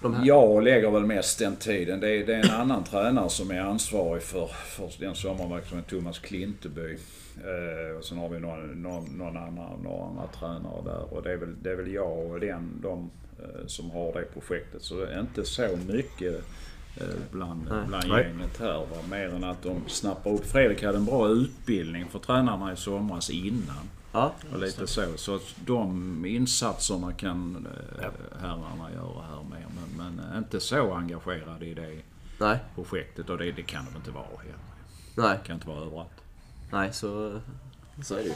De här? Jag lägger väl mest den tiden. Det är, det är en annan tränare som är ansvarig för, för den sommarverksamheten, Thomas Klinteby. Eh, och sen har vi någon, någon, någon annan, några andra tränare där. Och det är väl, det är väl jag och den, de eh, som har det projektet. Så det är inte så mycket eh, bland, Nej. bland Nej. gänget här. Va? Mer än att de snappar upp. Fredrik hade en bra utbildning för tränarna i somras innan. Ja. Och lite så. Så att de insatserna kan eh, herrarna göra här med. Men, men eh, inte så engagerade i det Nej. projektet och det, det kan de inte vara heller. Nej. Det kan inte vara överallt. Nej, så, så är det ju.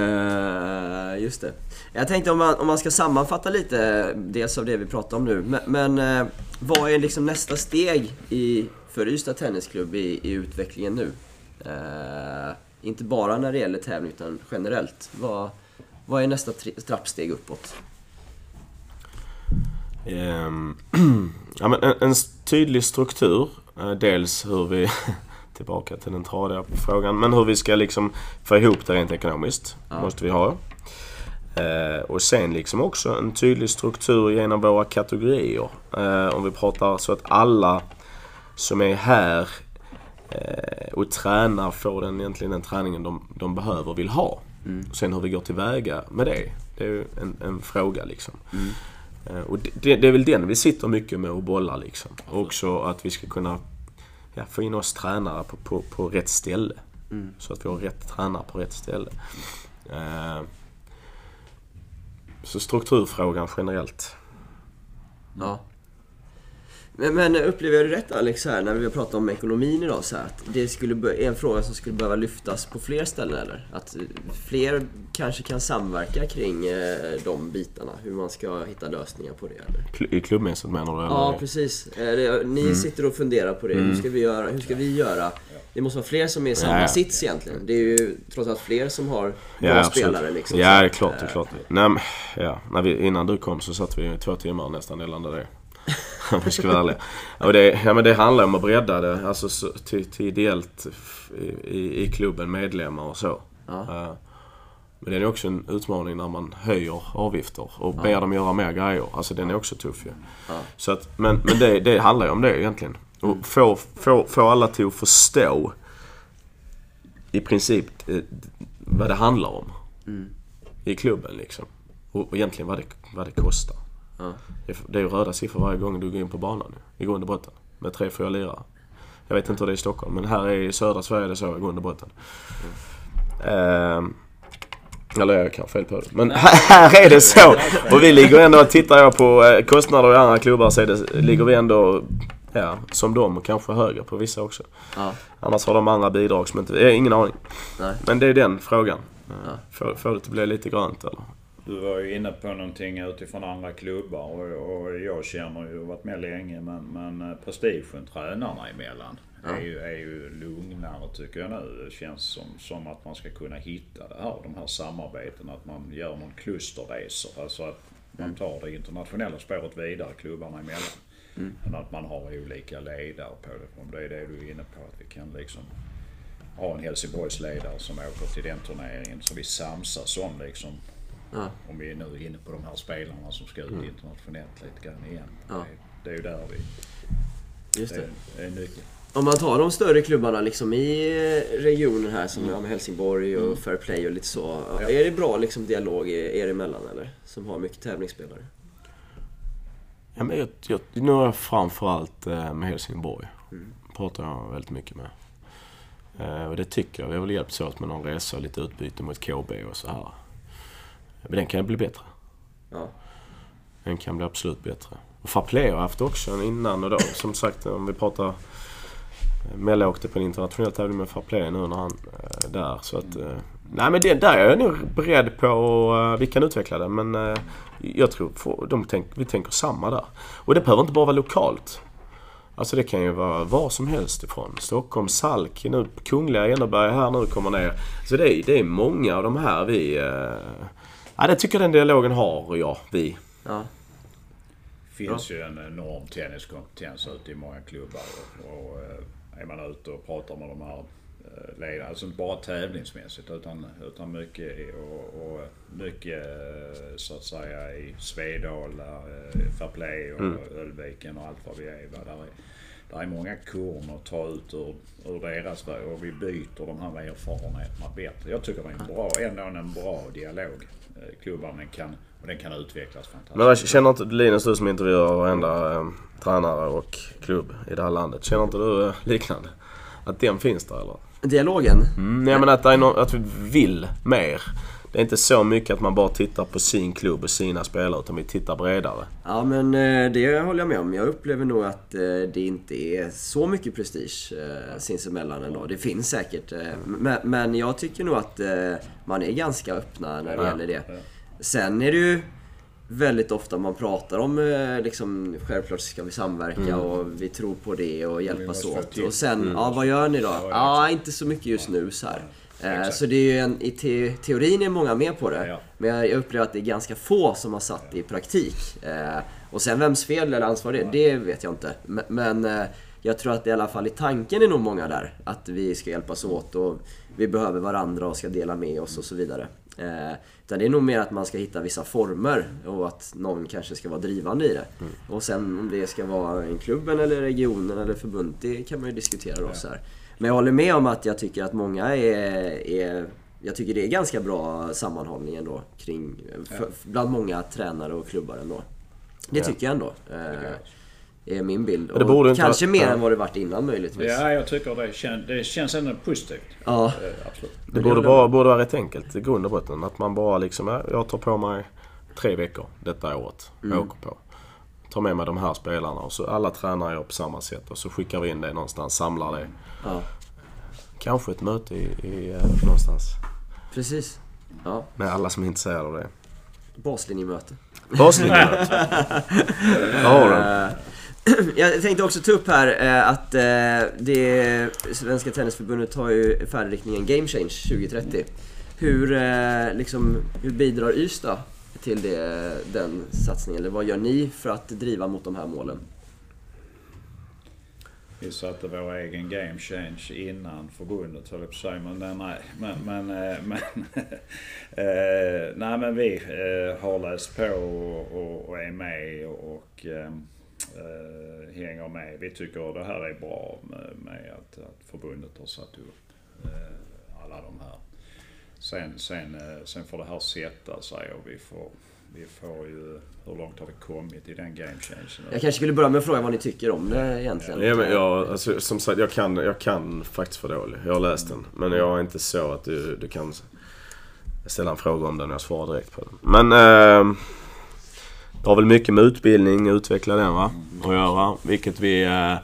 uh, just det. Jag tänkte om man, om man ska sammanfatta lite, dels av det vi pratar om nu. Men, men vad är liksom nästa steg i, för Ystad Tennisklubb i, i utvecklingen nu? Uh, inte bara när det gäller tävling utan generellt. Vad, vad är nästa tri- trappsteg uppåt? Um, ja, men en, en tydlig struktur. Dels hur vi, tillbaka till den tradiga frågan, men hur vi ska liksom få ihop det rent ekonomiskt. Ja. måste vi ha. Eh, och sen liksom också en tydlig struktur genom våra kategorier. Eh, om vi pratar så att alla som är här eh, och tränar får den, egentligen den träningen de, de behöver och vill ha. Och sen hur vi går tillväga med det, det är ju en, en fråga liksom. Eh, Och det, det, det är väl den vi sitter mycket med och bollar liksom. Och också att vi ska kunna ja, få in oss tränare på, på, på rätt ställe. Så att vi har rätt tränare på rätt ställe. Eh, Så strukturfrågan generellt. Ja. Men, men upplever jag det rätt Alex, här, när vi har pratat om ekonomin idag, så här, att det skulle, är en fråga som skulle behöva lyftas på fler ställen eller? Att fler kanske kan samverka kring eh, de bitarna, hur man ska hitta lösningar på det eller? I klubbmässigt menar du? Eller? Ja, precis. Eh, det- Ni sitter och funderar på det. Hur ska vi göra? Hur ska vi göra? Det måste vara fler som är i samma Ja, sits egentligen. Det är ju trots allt fler som har bra Ja, absolut. spelare liksom. Ja, det är klart. Det är eh, klart. Nej, men, ja, när vi, innan du kom så satt vi i två timmar nästan gällande det. Om vi ska vara ärliga. Och det, ja, men det handlar om att bredda det alltså, så, till, till ideellt i, i, klubben, medlemmar och så. Ja. Eh, Men det är också en utmaning när man höjer avgifter och ber dem göra mer grejer. Alltså den är också tuff ju. Så att, men men det, det handlar ju om det egentligen. Och få, få, få alla till att förstå i princip eh, vad det handlar om. I klubben liksom. Och, och egentligen vad det, vad det kostar. Ja. Det är- ju röda siffror varje gång du går in på banan nu, i grund och botten. Med tre, fyra lirare. Jag vet inte hur det är i Stockholm, men här i södra Sverige är det så i grund och botten. Ehm, eller jag kan fel på det. Men här är det så! Och vi ligger ändå, tittar jag på eh, kostnader i andra klubbar så det, ligger vi ändå, ja, som och kanske högre på vissa också. Ja. Annars har de andra bidrag som inte, jag har ingen aning. Nej. Men det är den frågan. Får, får det bli lite grönt eller? Du var ju inne på någonting utifrån andra klubbar och, och jag känner ju, varit med länge, men, men eh, prestigen tränarna emellan är, ju, är ju lugnare tycker jag nu. Det känns som, som att man ska kunna hitta det här, de här samarbetena, att man gör någon klusterresor. Alltså att man tar det internationella spåret vidare klubbarna emellan. Men att man har olika ledare på det. Om det är det du är inne på, att vi kan liksom ha en Helsingborgsledare som åker till den turneringen som vi samsas om liksom. Ja. Om vi är nu inne på de här spelarna som ska ut internationellt lite grann igen. Ja. Det, det är ju där vi... Just Det det. är, är nyckeln. Om man tar de större klubbarna liksom i eh, regionen här som mm. Helsingborg och Fair Play och lite så. Är det bra liksom dialog er emellan eller? Som har mycket tävlingsspelare? Ja, men jag, jag, nu är jag framförallt eh, med Helsingborg. Pratar jag väldigt mycket med. Eh, och det tycker jag. Vi har väl hjälpts åt med någon resa och lite utbyte mot KB och så här. Men den kan bli bättre. Ja. Den kan bli absolut bättre. Och Faplay har jag haft också en innan och då. Som sagt, om vi pratar... Melle åkte på en internationell tävling med Faplay nu när han är där. Så att... eh, Nej men det där är jag nog beredd på och vi kan utveckla det. Men eh, jag tror de tänk, vi tänker samma där. Och det behöver inte bara vara lokalt. Alltså det kan ju vara var som helst ifrån. Stockholm, Salk, nu Kungliga Enneberg här nu kommer ner. Så det är, det är många av de här vi... Eh, ja, det tycker jag den dialogen har jag, vi. Ja. finns ju en enorm tenniskompetens ute i många klubbar. Och, och eh, är man ute och pratar med de här eh, ledarna, alltså inte bara tävlingsmässigt utan, utan mycket och, och mycket eh, så att säga i Svedala, Fairplay och Ölviken och allt vad vi är. Där är där är många korn att ta ut ur, ur deras värld och vi byter de här erfarenheterna bättre. Jag tycker det är en bra, ändå en bra dialog. Eh, Klubban den kan, och den kan utvecklas fantastiskt. Men vad- känner inte Linus, du som intervjuar varenda eh, tränare och klubb i det här landet. Känner inte du eh, liknande? Att den finns där eller? Dialogen? Mm, jag menar att, att vi vill mer. Det är inte så mycket att man bara tittar på sin klubb och sina spelare utan vi tittar bredare. Ja men eh, det håller jag med om. Jag upplever nog att eh, det inte är så mycket prestige eh, sinsemellan ändå. Det finns säkert. Men, jag tycker nog att man är ganska öppna när det gäller det. Sen är det ju väldigt ofta man pratar om liksom, självklart ska vi samverka och vi tror på det och hjälpas åt. Och sen, ja vad gör ni då? Ja, inte så mycket just nu så här. Eh, Så det är ju en, i te, teorin är många med på det. Ja. Men jag upplever att det är ganska få som har satt det i praktik. Eh, och sen vems fel eller ansvar det är, det vet jag inte. Men, eh, jag tror att det i alla fall i tanken är nog många där. Att vi ska hjälpas åt och vi behöver varandra och ska dela med oss och så vidare. Utan det är nog mer att man ska hitta vissa former och att någon kanske ska vara drivande i det. Och sen om det ska vara en klubben eller regionen eller förbundet, det kan man ju diskutera då så här. Men jag håller med om att jag tycker att många är, är jag tycker det är ganska bra sammanhållning ändå kring, för, bland många tränare och klubbar ändå. Det tycker jag ändå. Eh, är min bild. det borde Och inte kanske vara- mer ja. än vad det varit innan möjligtvis. Ja, jag tycker det, kän, det känns ändå positivt. Ja. Eh, Absolut. Det borde vara, borde vara rätt enkelt i grund och botten. Att man bara liksom, ja, jag tar på mig tre veckor detta året. Jag åker på. tar med mig de här spelarna och så alla tränare gör på samma sätt och så skickar vi in det någonstans, samlar det. Ja, Kanske ett möte i, i, eh, någonstans precis. Ja, med alla som är intresserade av det. baslinjemöte. Baslinjemöte. Ja. Eh, Jag tänkte också ta upp här eh, att det Svenska Tennisförbundet har ju färdriktningen Game Change 2030. Hur, liksom, hur bidrar Ystad till det, den satsningen? Eller vad gör ni för att driva mot de här målen? Vi satte vår egen game change innan förbundet höll jag på att säga. Men nej, nej. Men, men, eh, men, eh, nej, men vi eh, har läst på och, och, och är med och ehm, eh, hänger med. Vi tycker det här är bra med, med att, att förbundet har satt upp eh, alla de här. Sen, sen, eh, sen får det här sätta sig och vi får, vi får ju... Hur långt har vi kommit i den game changen? Jag kanske skulle börja med att fråga vad ni tycker om det egentligen. Ja, men jag, alltså, som sagt, jag kan, jag kan faktiskt för dåligt. Jag har läst den. Men jag är inte så att du, du kan ställa en fråga om den och jag svarar direkt på den. Men eh, det har väl mycket med utbildning, utveckla den va, att göra. Vilket vi... Eh, eh,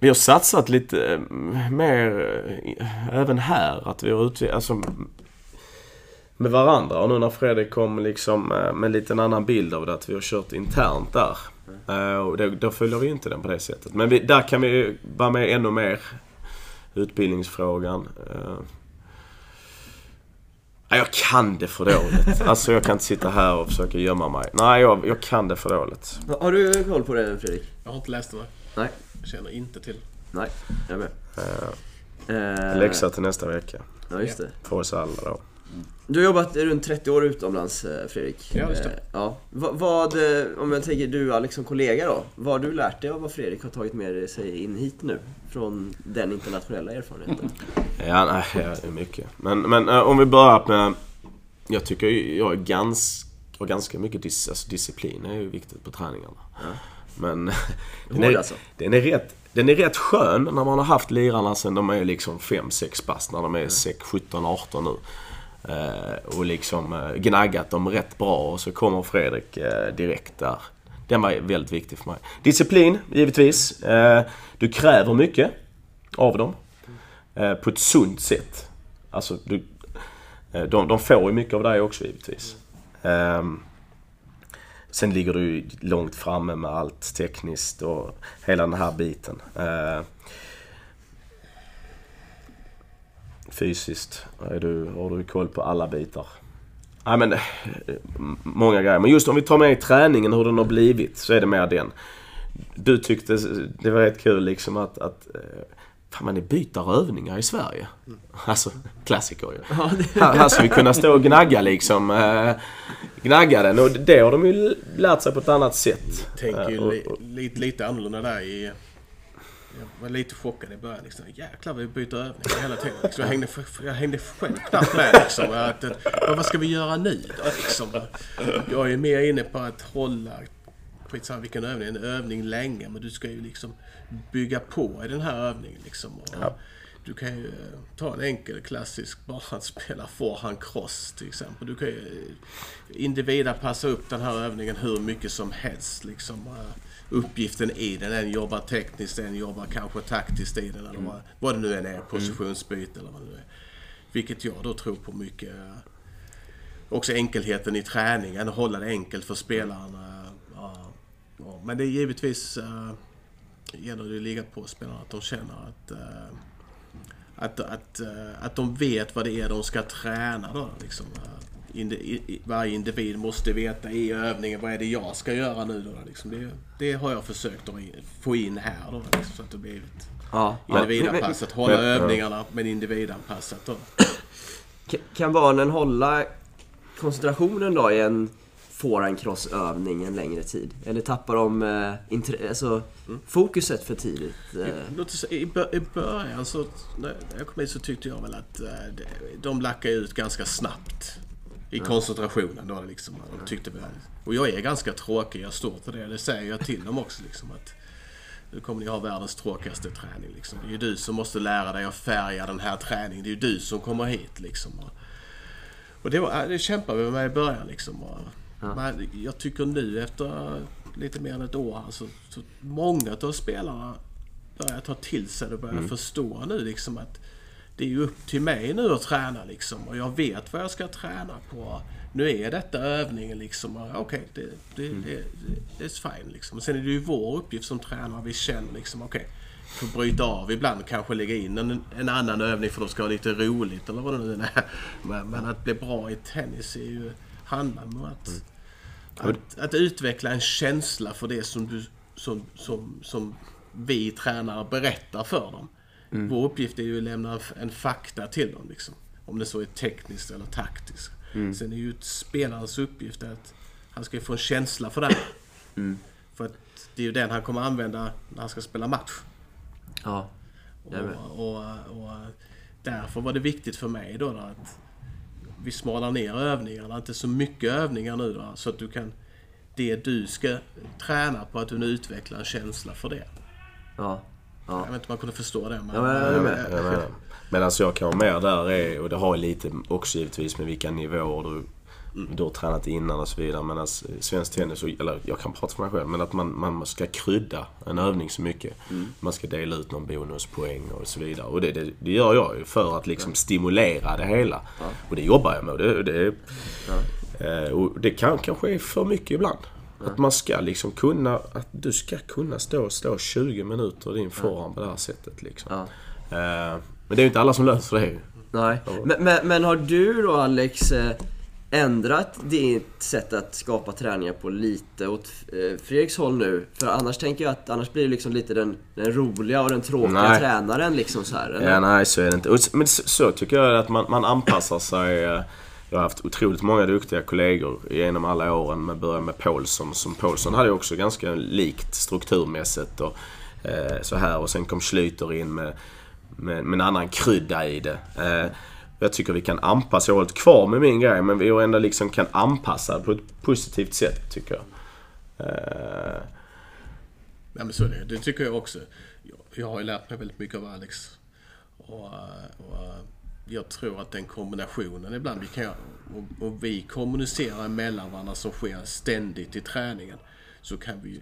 vi har satsat lite eh, mer eh, även här. Att vi har utvecklat... Alltså, med varandra. Och nu när Fredrik kom liksom eh, med en liten annan bild av det, att vi har kört internt där. Eh, Och det, då följer vi inte den på det sättet. Men vi, där kan vi vara med ännu mer. Utbildningsfrågan. Eh. Ja, jag kan det för dåligt. Alltså jag kan inte sitta här och försöka gömma mig. Nej, jag, jag kan det för dåligt. Har du koll på det Fredrik? Jag har inte läst den. Nej. Jag känner inte till. Nej, jag med. Läxa till nästa vecka. Ja, just det. För oss alla då. Du har jobbat runt 30 år utomlands eh, Fredrik. Ja, just det. Eh, Ja. Va- Vad, eh, om jag tänker du Alex som kollega då. Vad har du lärt dig av vad Fredrik har tagit med sig in hit nu? Från den internationella erfarenheten. Ja, nej, ja, det är mycket. Men, men om vi börjar med... Jag tycker jag är ganska, har ganska mycket dis, alltså, disciplin är ju viktigt på träningarna. Men den är, alltså. den, är rätt, den är rätt skön när man har haft lirarna sen de är liksom 5-6 bast. När de är 6, 17, 18 nu. Eh, och liksom eh, gnaggat dem rätt bra och så kommer Fredrik eh, direkt där. Den var väldigt viktig för mig. Disciplin, givetvis. Eh, du kräver mycket av dem. Eh, på ett sunt sätt. Alltså, du, eh, de, de får ju mycket av dig också givetvis. Ehm, sen ligger du ju långt framme med allt tekniskt och hela den här biten. Eh, fysiskt är du, har du koll på alla bitar. Nej men, eh, många grejer. Men just om vi tar med i träningen hur den har blivit så är det mer den. Du tyckte det var rätt kul liksom att, att eh, Fan man, ni byter övningar i Sverige. Alltså, klassiker ju. Här, här ska vi kunna stå och gnagga liksom. Eh, gnagga den och det har de ju lärt sig på ett annat sätt. Tänker ju och- och- lite, lite annorlunda där i... Jag var lite chockad i början. Liksom. Jäklar vi byter övningar hela tiden. Liksom, jag, hängde, jag hängde själv knappt med. Liksom. Att, att, vad vad ska vi göra nu då? Liksom. Jag är mer inne på att hålla... Skitsamma vilken övning. En övning länge. Men du ska ju liksom bygga på i den här övningen. Liksom. Och du kan ju eh, ta en enkel klassisk bara att spela forehand cross till exempel. Du kan ju eh, individa passa upp den här övningen hur mycket som helst. Liksom, eh, uppgiften i den. En jobbar tekniskt, en jobbar kanske taktiskt i den. Eller vad, vad det nu än är. Positionsbyte eller vad det nu är. Vilket jag då tror på mycket. Också enkelheten i träningen. Hålla det enkelt för spelarna. Men det är givetvis gäller det att ligga på spelarna att de känner att att, att, eh, att de vet vad det är de ska träna då. Liksom. Eh, indi- Varje individ måste veta i övningen vad är det jag ska göra nu då. Liksom. Det, det har jag försökt att få in här då. Liksom, så att det blivit Ja. individanpassat. Hålla men- övningarna men individanpassat då. Kan barnen hålla koncentrationen då i en forehandcross-övning en längre tid? Eller tappar de eh, intre- alltså, fokuset för tidigt? Eh, Låt oss, säga, i, bör, I början så, när jag kom hit så tyckte jag väl att eh, de lackade ut ganska snabbt. I koncentrationen då liksom. De tyckte väl, och jag är ganska tråkig, jag står för det. Det säger jag till dem också liksom att nu kommer ni ha världens tråkigaste träning liksom. Det är ju du som måste lära dig att färga den här träningen. Det är ju du som kommer hit liksom. Och det, var, det kämpade vi med i början liksom. Och Men jag tycker nu efter lite mer än ett år här så, många av spelarna börjar ta till sig det och börjar förstå nu liksom att det är ju upp till mig nu att träna liksom och jag vet vad jag ska träna på. Nu är detta övningen liksom. Okej, det, det, det, det är fine liksom. Sen är det ju vår uppgift som tränare. Vi känner liksom okej, får bryta av ibland kanske lägga in en, en annan övning för de ska ha lite roligt eller vad det nu är. Men, men att bli bra i tennis är ju, handlar om att, att, att utveckla en känsla för det som, du, som, som, som vi tränare berättar för dem. Vår uppgift är ju att lämna en, fakta till dem. Liksom. Om det så är tekniskt eller taktiskt. Sen är ju spelarens uppgift att han ska få en känsla för det. här. För att det är ju den han kommer använda när han ska spela match. Ja. Med. Och, och, och därför var det viktigt för mig då att vi smalar ner övningarna. Inte så mycket övningar nu då, så att du kan... Det du ska träna på, att du nu utvecklar en känsla för det. Ja. Jag vet inte om man kunde förstå det. Men, Ja, men jag med. Jag menar. Men alltså jag kan vara mer där är, och det har ju lite också givetvis med vilka nivåer du, du har tränat innan och så vidare. Men alltså, svensk tennis, eller jag kan prata för mig själv, men att man, man ska krydda en övning så mycket. Man ska dela ut någon bonuspoäng och så vidare. Och det, det, det gör jag ju för att liksom stimulera det hela. Och det jobbar jag med. Det, det, eh, och det kan kanske är för mycket ibland. Att man ska liksom kunna, att du ska kunna stå och slå 20 minuter i din forehand på det här sättet liksom. Ja. Eh, men det är ju inte alla som löser det. Nej. Men, men, men har du då Alex eh, ändrat ditt sätt att skapa träningar på lite åt eh, Fredriks håll nu? För annars tänker jag att annars blir det liksom lite den, den roliga och den tråkiga Nej. tränaren liksom så här. Ja, nej så är det inte. Men så, så tycker jag att man, man anpassar sig. eh, Jag har haft otroligt många duktiga kollegor genom alla åren. Med början med Paulsson. Som Paulsson hade ju också ganska likt strukturmässigt och eh, så här. Och sen kom Schlyter in med, med, med en annan krydda i det. Eh, jag tycker vi kan anpassa, jag har hållit kvar med min grej, men vi har ändå liksom kan anpassa på ett positivt sätt tycker jag. Eh. Ja, men så är det. Det tycker jag också. Jag, har ju lärt mig väldigt mycket av Alex. Och, eh, och eh, jag tror att den kombinationen ibland, vi kan, och, och vi kommunicerar mellan varandra som sker ständigt i träningen. Så kan vi, ju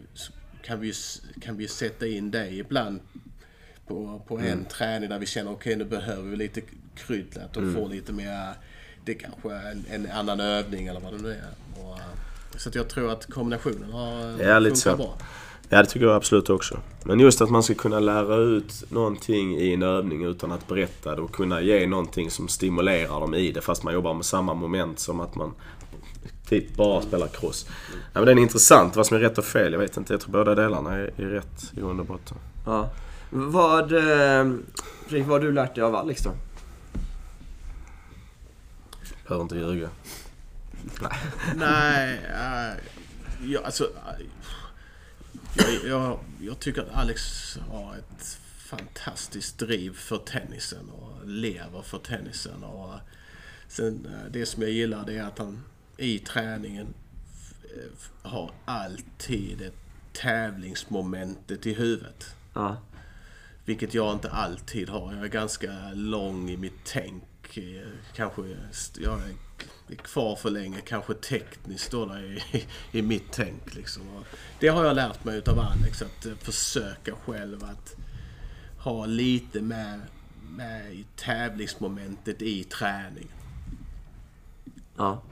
kan vi, kan vi sätta in dig ibland på, på en träning där vi känner okej nu behöver vi lite kryddlat och få lite mer, det kanske är en, en annan övning eller vad det nu är. Och, eh, så att jag tror att kombinationen har Ja, lite så. bra. Ja, det tycker jag absolut också. Men just att man ska kunna lära ut någonting i en övning utan att berätta det och kunna ge någonting som stimulerar dem i det fast man jobbar med samma moment som att man typ bara spelar cross. Ja, men det är intressant. Vad som är rätt och fel, jag vet inte. Jag tror båda delarna är, är rätt i grund och botten. Ja. Vad, eh, Fredrik, vad har du lärt dig av Alex då? Behöver inte ljuga. Nej, äh, jag, alltså... Jag, jag, jag tycker att Alex har ett fantastiskt driv för tennisen och lever för tennisen. Och sen äh, det som jag gillar det är att han i träningen har alltid ett tävlingsmomentet i huvudet. Ja. Vilket jag inte alltid har. Jag är ganska lång i mitt tänk. Eh, kanske, jag är kvar för länge, kanske tekniskt då där i, i mitt tänk. Liksom. Och det har jag lärt mig utav Alex, att eh, försöka själv att ha lite med, med i tävlingsmomentet i träningen. Ja.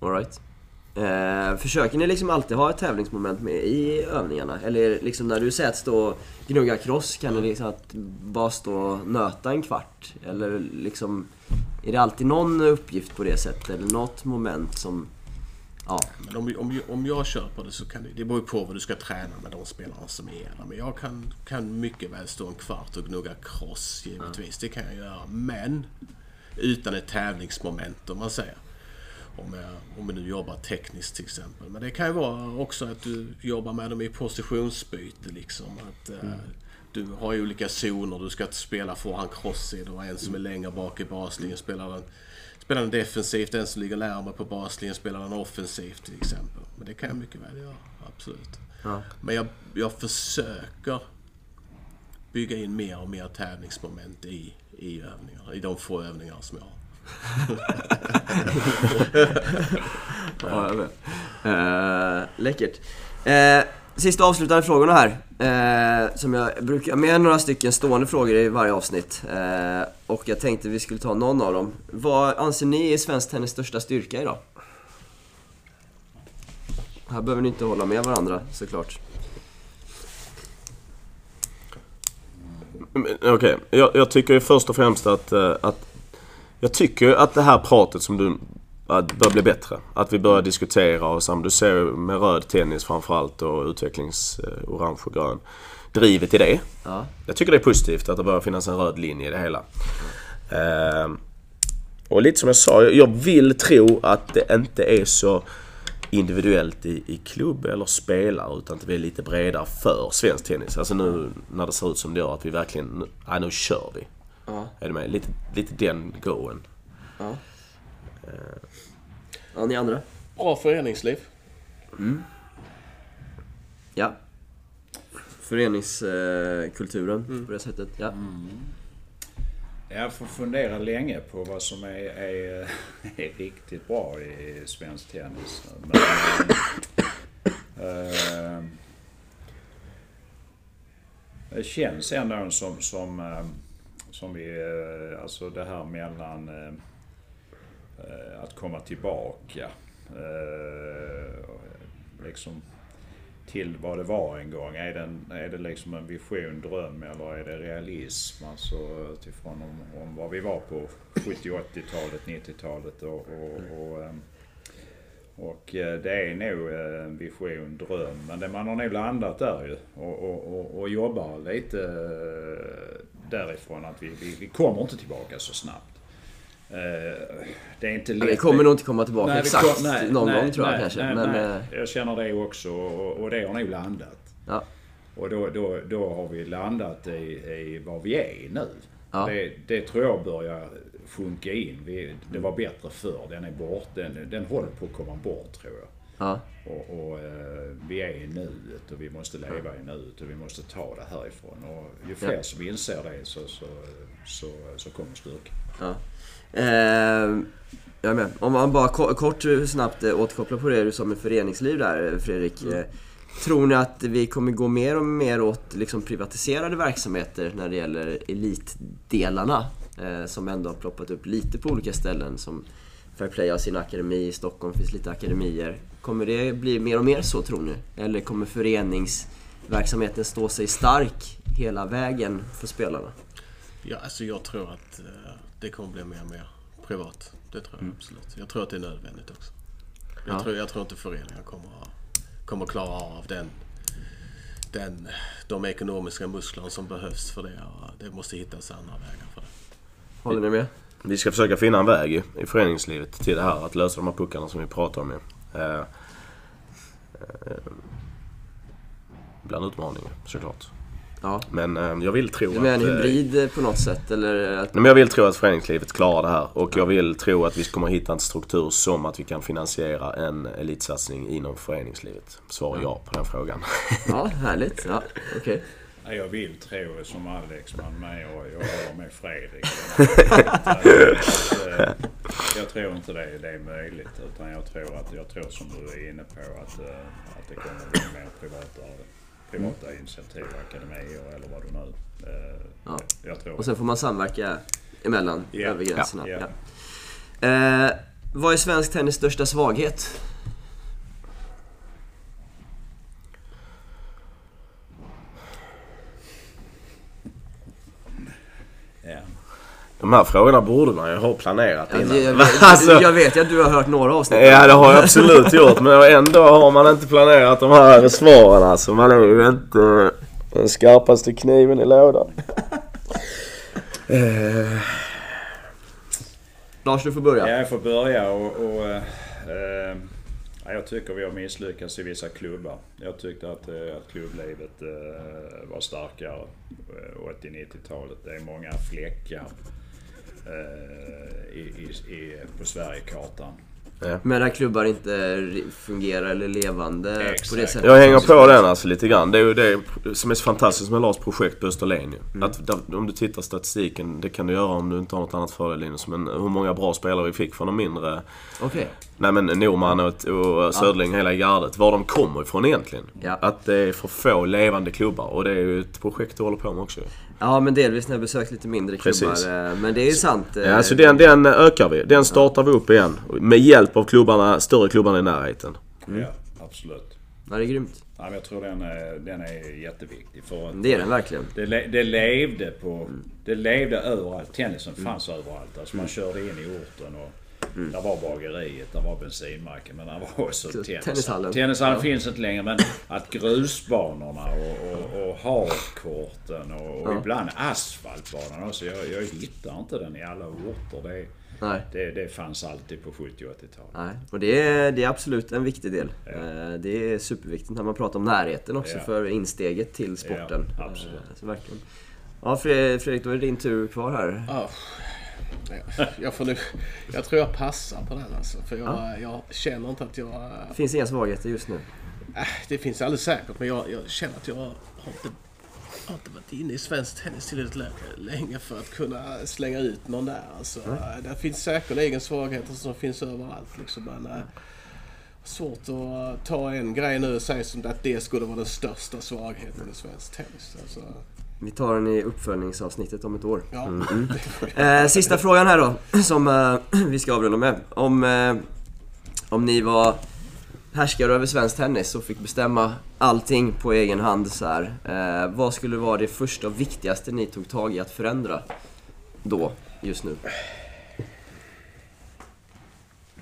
Alright. Eh, försöker ni liksom alltid ha ett tävlingsmoment med i övningarna? Eller liksom när du säger att stå och gnugga cross, kan ni liksom att bara stå och nöta en kvart? Eller liksom, är det alltid någon uppgift på det sättet? Eller något moment som... Ja. Men om, om, om jag kör på det så kan det, det beror ju på vad du ska träna med de spelarna som är där. Men jag kan, kan mycket väl stå en kvart och gnugga cross givetvis. Det kan jag göra. Men utan ett tävlingsmoment om man säger. Om jag, om jag nu jobbar tekniskt till exempel. Men det kan ju vara också att du jobbar med dem i positionsbyte liksom. Att, eh, Du har ju olika zoner. Du ska spela forehand crossid och en som är längre bak i baslinjen spelar den, spelar den defensivt. En som ligger närmare på baslinjen spelar den offensivt till exempel. Men det kan jag mycket väl göra, absolut. Ja. Men jag, jag försöker bygga in mer och mer tävlingsmoment i, i övningar. I de få övningar som jag har ja, jag vet. Eh, läckert. Eh, sista avslutande frågorna här. Eh, som jag brukar, med några stycken stående frågor i varje avsnitt. Eh, och jag tänkte vi skulle ta någon av dem. Vad anser ni är svensk tennis största styrka idag? Här behöver ni inte hålla med varandra såklart. Okej, Okej, jag, jag tycker ju först och främst att, eh, att... Jag tycker att det här pratet som du... Att bör bli bättre. Att vi börjar diskutera och som du ser med röd tennis framförallt och utvecklings eh, orange och grön. Drivet i det. Ja. Jag tycker det är positivt att det börjar finnas en röd linje i det hela. Eh, och lite som jag sa, jag vill tro att det inte är så individuellt i, i klubb eller spelare utan att vi är lite bredare för svensk tennis. Alltså nu när det ser ut som det gör att vi verkligen, ja nu kör vi. Ja. Är du med? Lite, lite den goen. Ja. Ja, ni andra? Bra föreningsliv. Ja. Föreningskulturen på det sättet. Ja. Jag får fundera länge på vad som är, är, är riktigt bra i svensk tennis. Men, eh, det känns ändå som, som, eh, som vi, eh, alltså det här mellan eh, eh, att komma tillbaka. Liksom till vad det var en gång. Är det, är det liksom en vision, dröm eller är det realism? Alltså utifrån om, om vad vi var på 70 80-talet, 90-talet och, och, och, ehm, och eh, det är nog en vision, dröm. Men det, man har nog landat där ju och, och, och, och jobbar lite därifrån att vi, vi, vi kommer inte tillbaka så snabbt. Eh, Det är inte lätt. vi kommer nog inte komma tillbaka Nej, exakt kom- nej, någon nej, gång tror jag kanske. Men, eh, Jag känner det också och, och det har nog landat. ja. Och då, då, då har vi landat i, i var vi är nu. Ja. Det, det tror jag börjar sjunka in. Vi, det var bättre förr. Den är bort. Den, den håller på att komma bort tror jag. Ja. Och, och eh, vi är i nuet och vi måste leva i nuet och vi måste ta det härifrån. Och ju fler Ja. som inser det så, så, så, så kommer styrkan. Ja. Eh, jag med. Om man bara ko- kort eh, snabbt eh, återkopplar på det du sa med föreningsliv där eh, Fredrik. Eh, tror ni att vi kommer gå mer och mer åt liksom privatiserade verksamheter när det gäller elitdelarna? Eh, som ändå har ploppat upp lite på olika ställen. Som Fair Play har sin akademi, i Stockholm finns lite akademier. Kommer det bli mer och mer så tror ni? Eller kommer föreningsverksamheten stå sig stark hela vägen för spelarna? Ja, alltså jag tror att eh, det kommer bli mer och mer privat. Det tror jag absolut. Jag tror att det är nödvändigt också. Jag, Ja. tror, jag tror inte föreningar kommer, kommer klara av den, den, de ekonomiska musklerna som behövs för det. Det måste hittas andra vägar för det. Håller ni med? Vi ska försöka finna en väg i, i föreningslivet till det här. Att lösa de här puckarna som vi pratar om. ju. Eh, eh, bland utmaningar såklart. Ja. Men eh, jag vill tro Du menar en att... eh, hybrid eh, på något sätt eller? Att, Nej, men jag vill tro att föreningslivet klarar det här och jag vill tro att vi kommer hitta en struktur som att vi kan finansiera en elitsatsning inom föreningslivet. Svar ja på den frågan. ja, härligt. Ja, okej. Ja, Jag vill tro som Alex, men med och jag håller med Fredrik. Eh, jag tror inte det, det är möjligt. Utan jag tror, att, jag tror som du är inne på att, eh, att det kommer bli mer privata, privata initiativ, akademier eller vad du nu... eh, Ja. Jag tror Och sen får man samverka emellan Ja. över gränserna. Ja. Ja. Eh, vad är svensk tennis största svaghet? ja. De här frågorna borde man ju ha planerat Jag, innan. jag, vet, Alltså- jag vet ju att du har hört några avsnitt. Ja det har jag absolut gjort men ändå har man inte planerat de här svaren alltså. Man är ju inte den skarpaste kniven i lådan. Eh, Lars, du får börja. Ja, jag får börja och... och eh, eh, ja, jag tycker vi har misslyckats i vissa klubbar. Jag tyckte att, eh, att klubblivet eh, var starkare eh, 80-90-talet. Det är många fläckar i, i, i, på Sverigekartan. Ja. Men där klubbar inte fungerar eller levande på det Exakt. sättet. Jag hänger på den alltså lite grann. Det är ju det som är så fantastiskt med Lars projekt på Österlen ju. Att där, om du tittar statistiken, det kan du göra om du inte har något annat för dig Linus. Men hur många bra spelare vi fick från de mindre... Okej. Nej men Norman och, och Söderling, hela gardet. Var de kommer ifrån egentligen. Ja. Att det är för få levande klubbar. Och det är ju ett projekt du håller på med också. Ja men delvis när jag besökt lite mindre klubbar. Precis. eh, Men det är ju sant. eh, Ja, alltså den, den ökar vi. Den startar vi upp igen. Med hjälp av klubbarna, större klubbarna i närheten. Ja, absolut. Ja, det är grymt. Ja, men jag tror den är, den är jätteviktig. För att Det är den verkligen. det, det levde på... Det levde överallt. Tennisen fanns överallt. Alltså man körde in i orten och där var bageriet, där var bensinmacken men där var också Så, tennis. tennishallen. Tennishallen Ja. finns inte längre men att grusbanorna och, och, och hardcourten och, och Ja. ibland asfaltbanan också. Jag, jag hittar inte den i alla orter. Det, Nej. det, det fanns alltid på 70 och 80-talet. Nej, och det är, det är absolut en viktig del. Eh, Det är superviktigt när man pratar om närheten också Ja. för insteget till sporten. Ja, absolut. Eh, Så verkligen. Ja Fre- Fredrik, då är det din tur kvar här. Ja. Jag, får nu, jag tror jag passar på den alltså. För jag, Ja. jag känner inte att jag... Finns inga svagheter just nu. Äh, det finns alldeles säkert men jag, jag känner att jag har inte, har inte varit inne i svensk tennis tillräckligt lä- länge för att kunna slänga ut någon där. Alltså, äh, det finns säkerligen svagheter som finns överallt. Liksom, men, äh, svårt att ta en grej nu och säga som att det skulle vara den största svagheten i svensk tennis. Alltså, Vi tar den i uppföljningsavsnittet om ett år. ja. Eh, sista frågan här då, som eh, vi ska avrunda med. Om, eh, om ni var härskare över svensk tennis och fick bestämma allting på egen hand så här. Eh, vad skulle vara det första och viktigaste ni tog tag i att förändra då, just nu?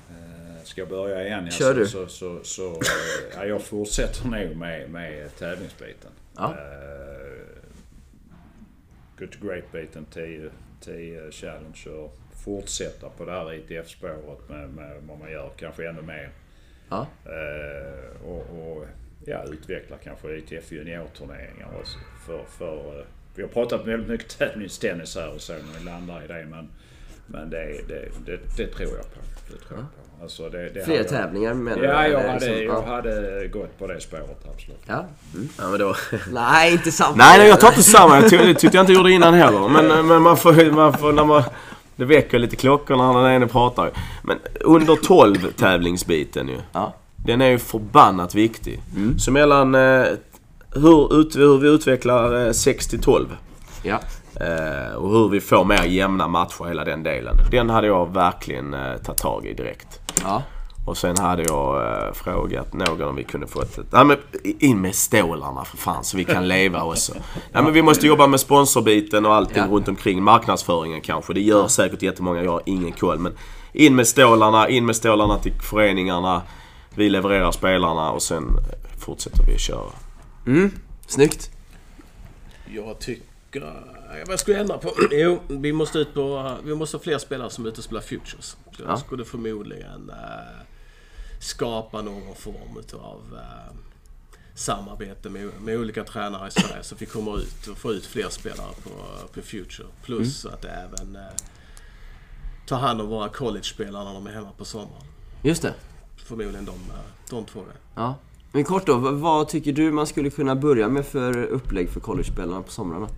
Eh, Ska jag börja igen? Kör så, du. Så, så, så, eh, ja, jag fortsätter nog med, med tävlingsbiten. Ja. Eh, Good to Great-biten, 10, 10 Challenger. Fortsätta på det här ITF-spåret med, med vad man gör, kanske ännu mer. Ja, Eh, och, och ja, utveckla kanske ITF juniorturneringar också. För, för, eh, vi har pratat väldigt mycket tävlingstennis här och så när vi landar i det men, men det, det, det, det tror jag på. Det tror jag på. Alltså det, det fler hade jag- tävlingar menar Ja, du, jag eller hade, liksom? jag ja. hade gått på det spåret absolut. Ja. Mm. Ja, men då... Nej, inte samma. Nej, nej, jag tar inte samma. Jag ty- det tyckte jag inte gjorde innan heller. Men, men man får, man får när man... Det väcker lite klockor när den ene pratar. Men under 12 tävlingsbiten ju. Ja. Den är ju förbannat viktig. Så mellan eh, hur, ut, hur vi utvecklar eh, 6 till 12 Ja. eh, och hur vi får mer jämna matcher, hela den delen. Den hade jag verkligen eh, tagit tag i direkt. Ja. Och sen hade jag eh, frågat någon om vi kunde få ett... Nej men in med stålarna för fan så vi kan leva också. Nej men vi måste jobba med sponsorbiten och allting Ja. runt omkring. Marknadsföringen kanske. Det gör säkert jättemånga, jag har ingen koll. Men in med stålarna, in med stålarna till föreningarna. Vi levererar spelarna och sen fortsätter vi att köra. Mm. Snyggt. Jag tycker... Vad skulle jag ändra på? Jo, vi måste ut på... Vi måste ha fler spelare som är ute och spelar Futures. Så jag Ja. skulle förmodligen eh, skapa någon form utav eh, samarbete med, med olika tränare i Sverige så vi kommer ut och får ut fler spelare på, på Future. Plus Mm. att även eh, ta hand om våra college-spelare när de är hemma på sommaren. Just det. Förmodligen de, eh, de två. Ja. Men kort då, vad- vad tycker du man skulle kunna börja med för upplägg för college-spelarna på somrarna?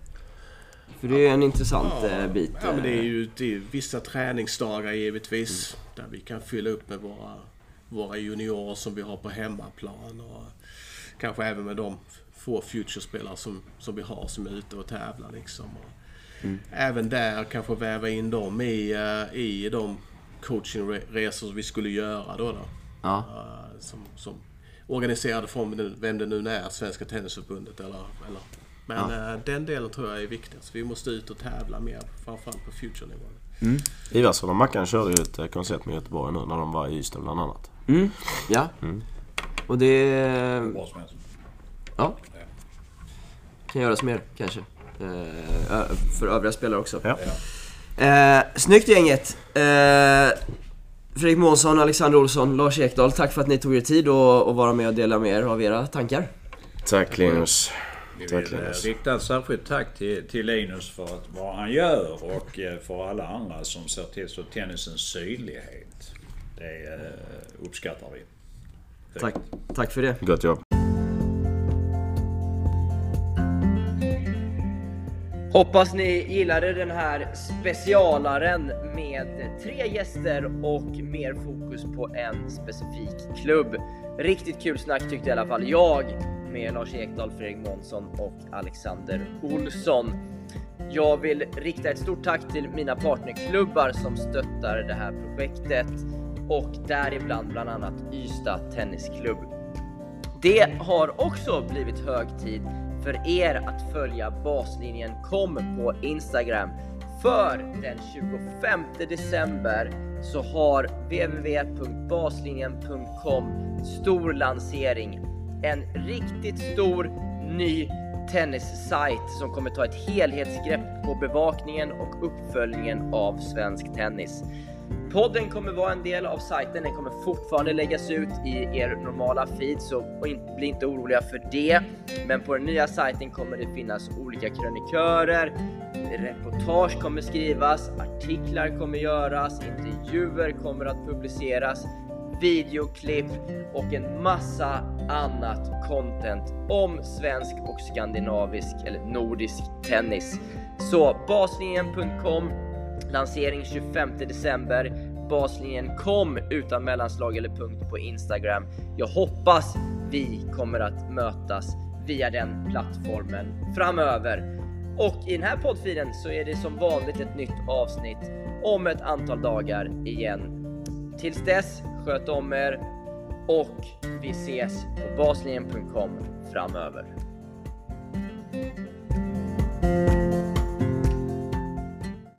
För det är en intressant eh, bit. Ja, men det är eh, ju det är vissa träningsdagar givetvis. Där vi kan fylla upp med våra, våra juniorer som vi har på hemmaplan. Och kanske även med de få future-spelare som, som vi har som är ute och tävlar. Liksom. Och Även där kanske väva in dem i, eh, i de coachingresor vi skulle göra då. då. Ja. Som, som organiserade från vem det nu är, Svenska Tennisförbundet eller... eller men eh, den delen tror jag är viktig. Så vi måste ut och tävla mer, framförallt på future-nivån. Ivarsson och Mackan körde ju ett eh, koncept med Göteborg nu när de var i Ystad bland annat. Mm. Ja. Och det... Bra som helst. Ja. Kan göras mer kanske. Eh, för övriga spelare också. Ja. Eh, snyggt gänget! Eh, Fredrik Månsson, Alexander Olsson, Lars Ekdahl. Tack för att ni tog er tid att att vara med och dela med er av era tankar. Tack Linus. Vi Tack, vill eh, Linus. rikta ett särskilt tack till, till Linus för att, vad han gör och eh, för alla andra som ser till så tennisens sydlighet. det eh, uppskattar vi. Tack, tack för det. Gott jobb. Hoppas ni gillade den här specialaren med tre gäster och mer fokus på en specifik klubb. Riktigt kul snack tyckte i alla fall jag med Lars Ekdahl, Fredrik Månsson och Alexander Olsson. Jag vill rikta ett stort tack till mina partnerklubbar som stöttar det här projektet och däribland bland annat Ystad Tennisklubb. Det har också blivit hög tid för er att följa baslinjen kom på Instagram. För den 25 december så har www.baslinjen.com stor lansering. En riktigt stor ny tennissajt som kommer ta ett helhetsgrepp på bevakningen och uppföljningen av svensk tennis. Podden kommer vara en del av sajten. Den kommer fortfarande läggas ut i er normala feed, så bli inte oroliga för det. Men på den nya sajten kommer det finnas olika krönikörer, reportage kommer skrivas, artiklar kommer göras, intervjuer kommer att publiceras, videoklipp och en massa annat content om svensk och skandinavisk eller nordisk tennis. Så baslinjen.com Lansering 25 december. Baslinjen kom utan mellanslag eller punkt på Instagram. Jag hoppas vi kommer att mötas via den plattformen framöver. Och i den här poddfilen så är det som vanligt ett nytt avsnitt om ett antal dagar igen. Tills dess, sköt om er och vi ses på baslinjen.com framöver.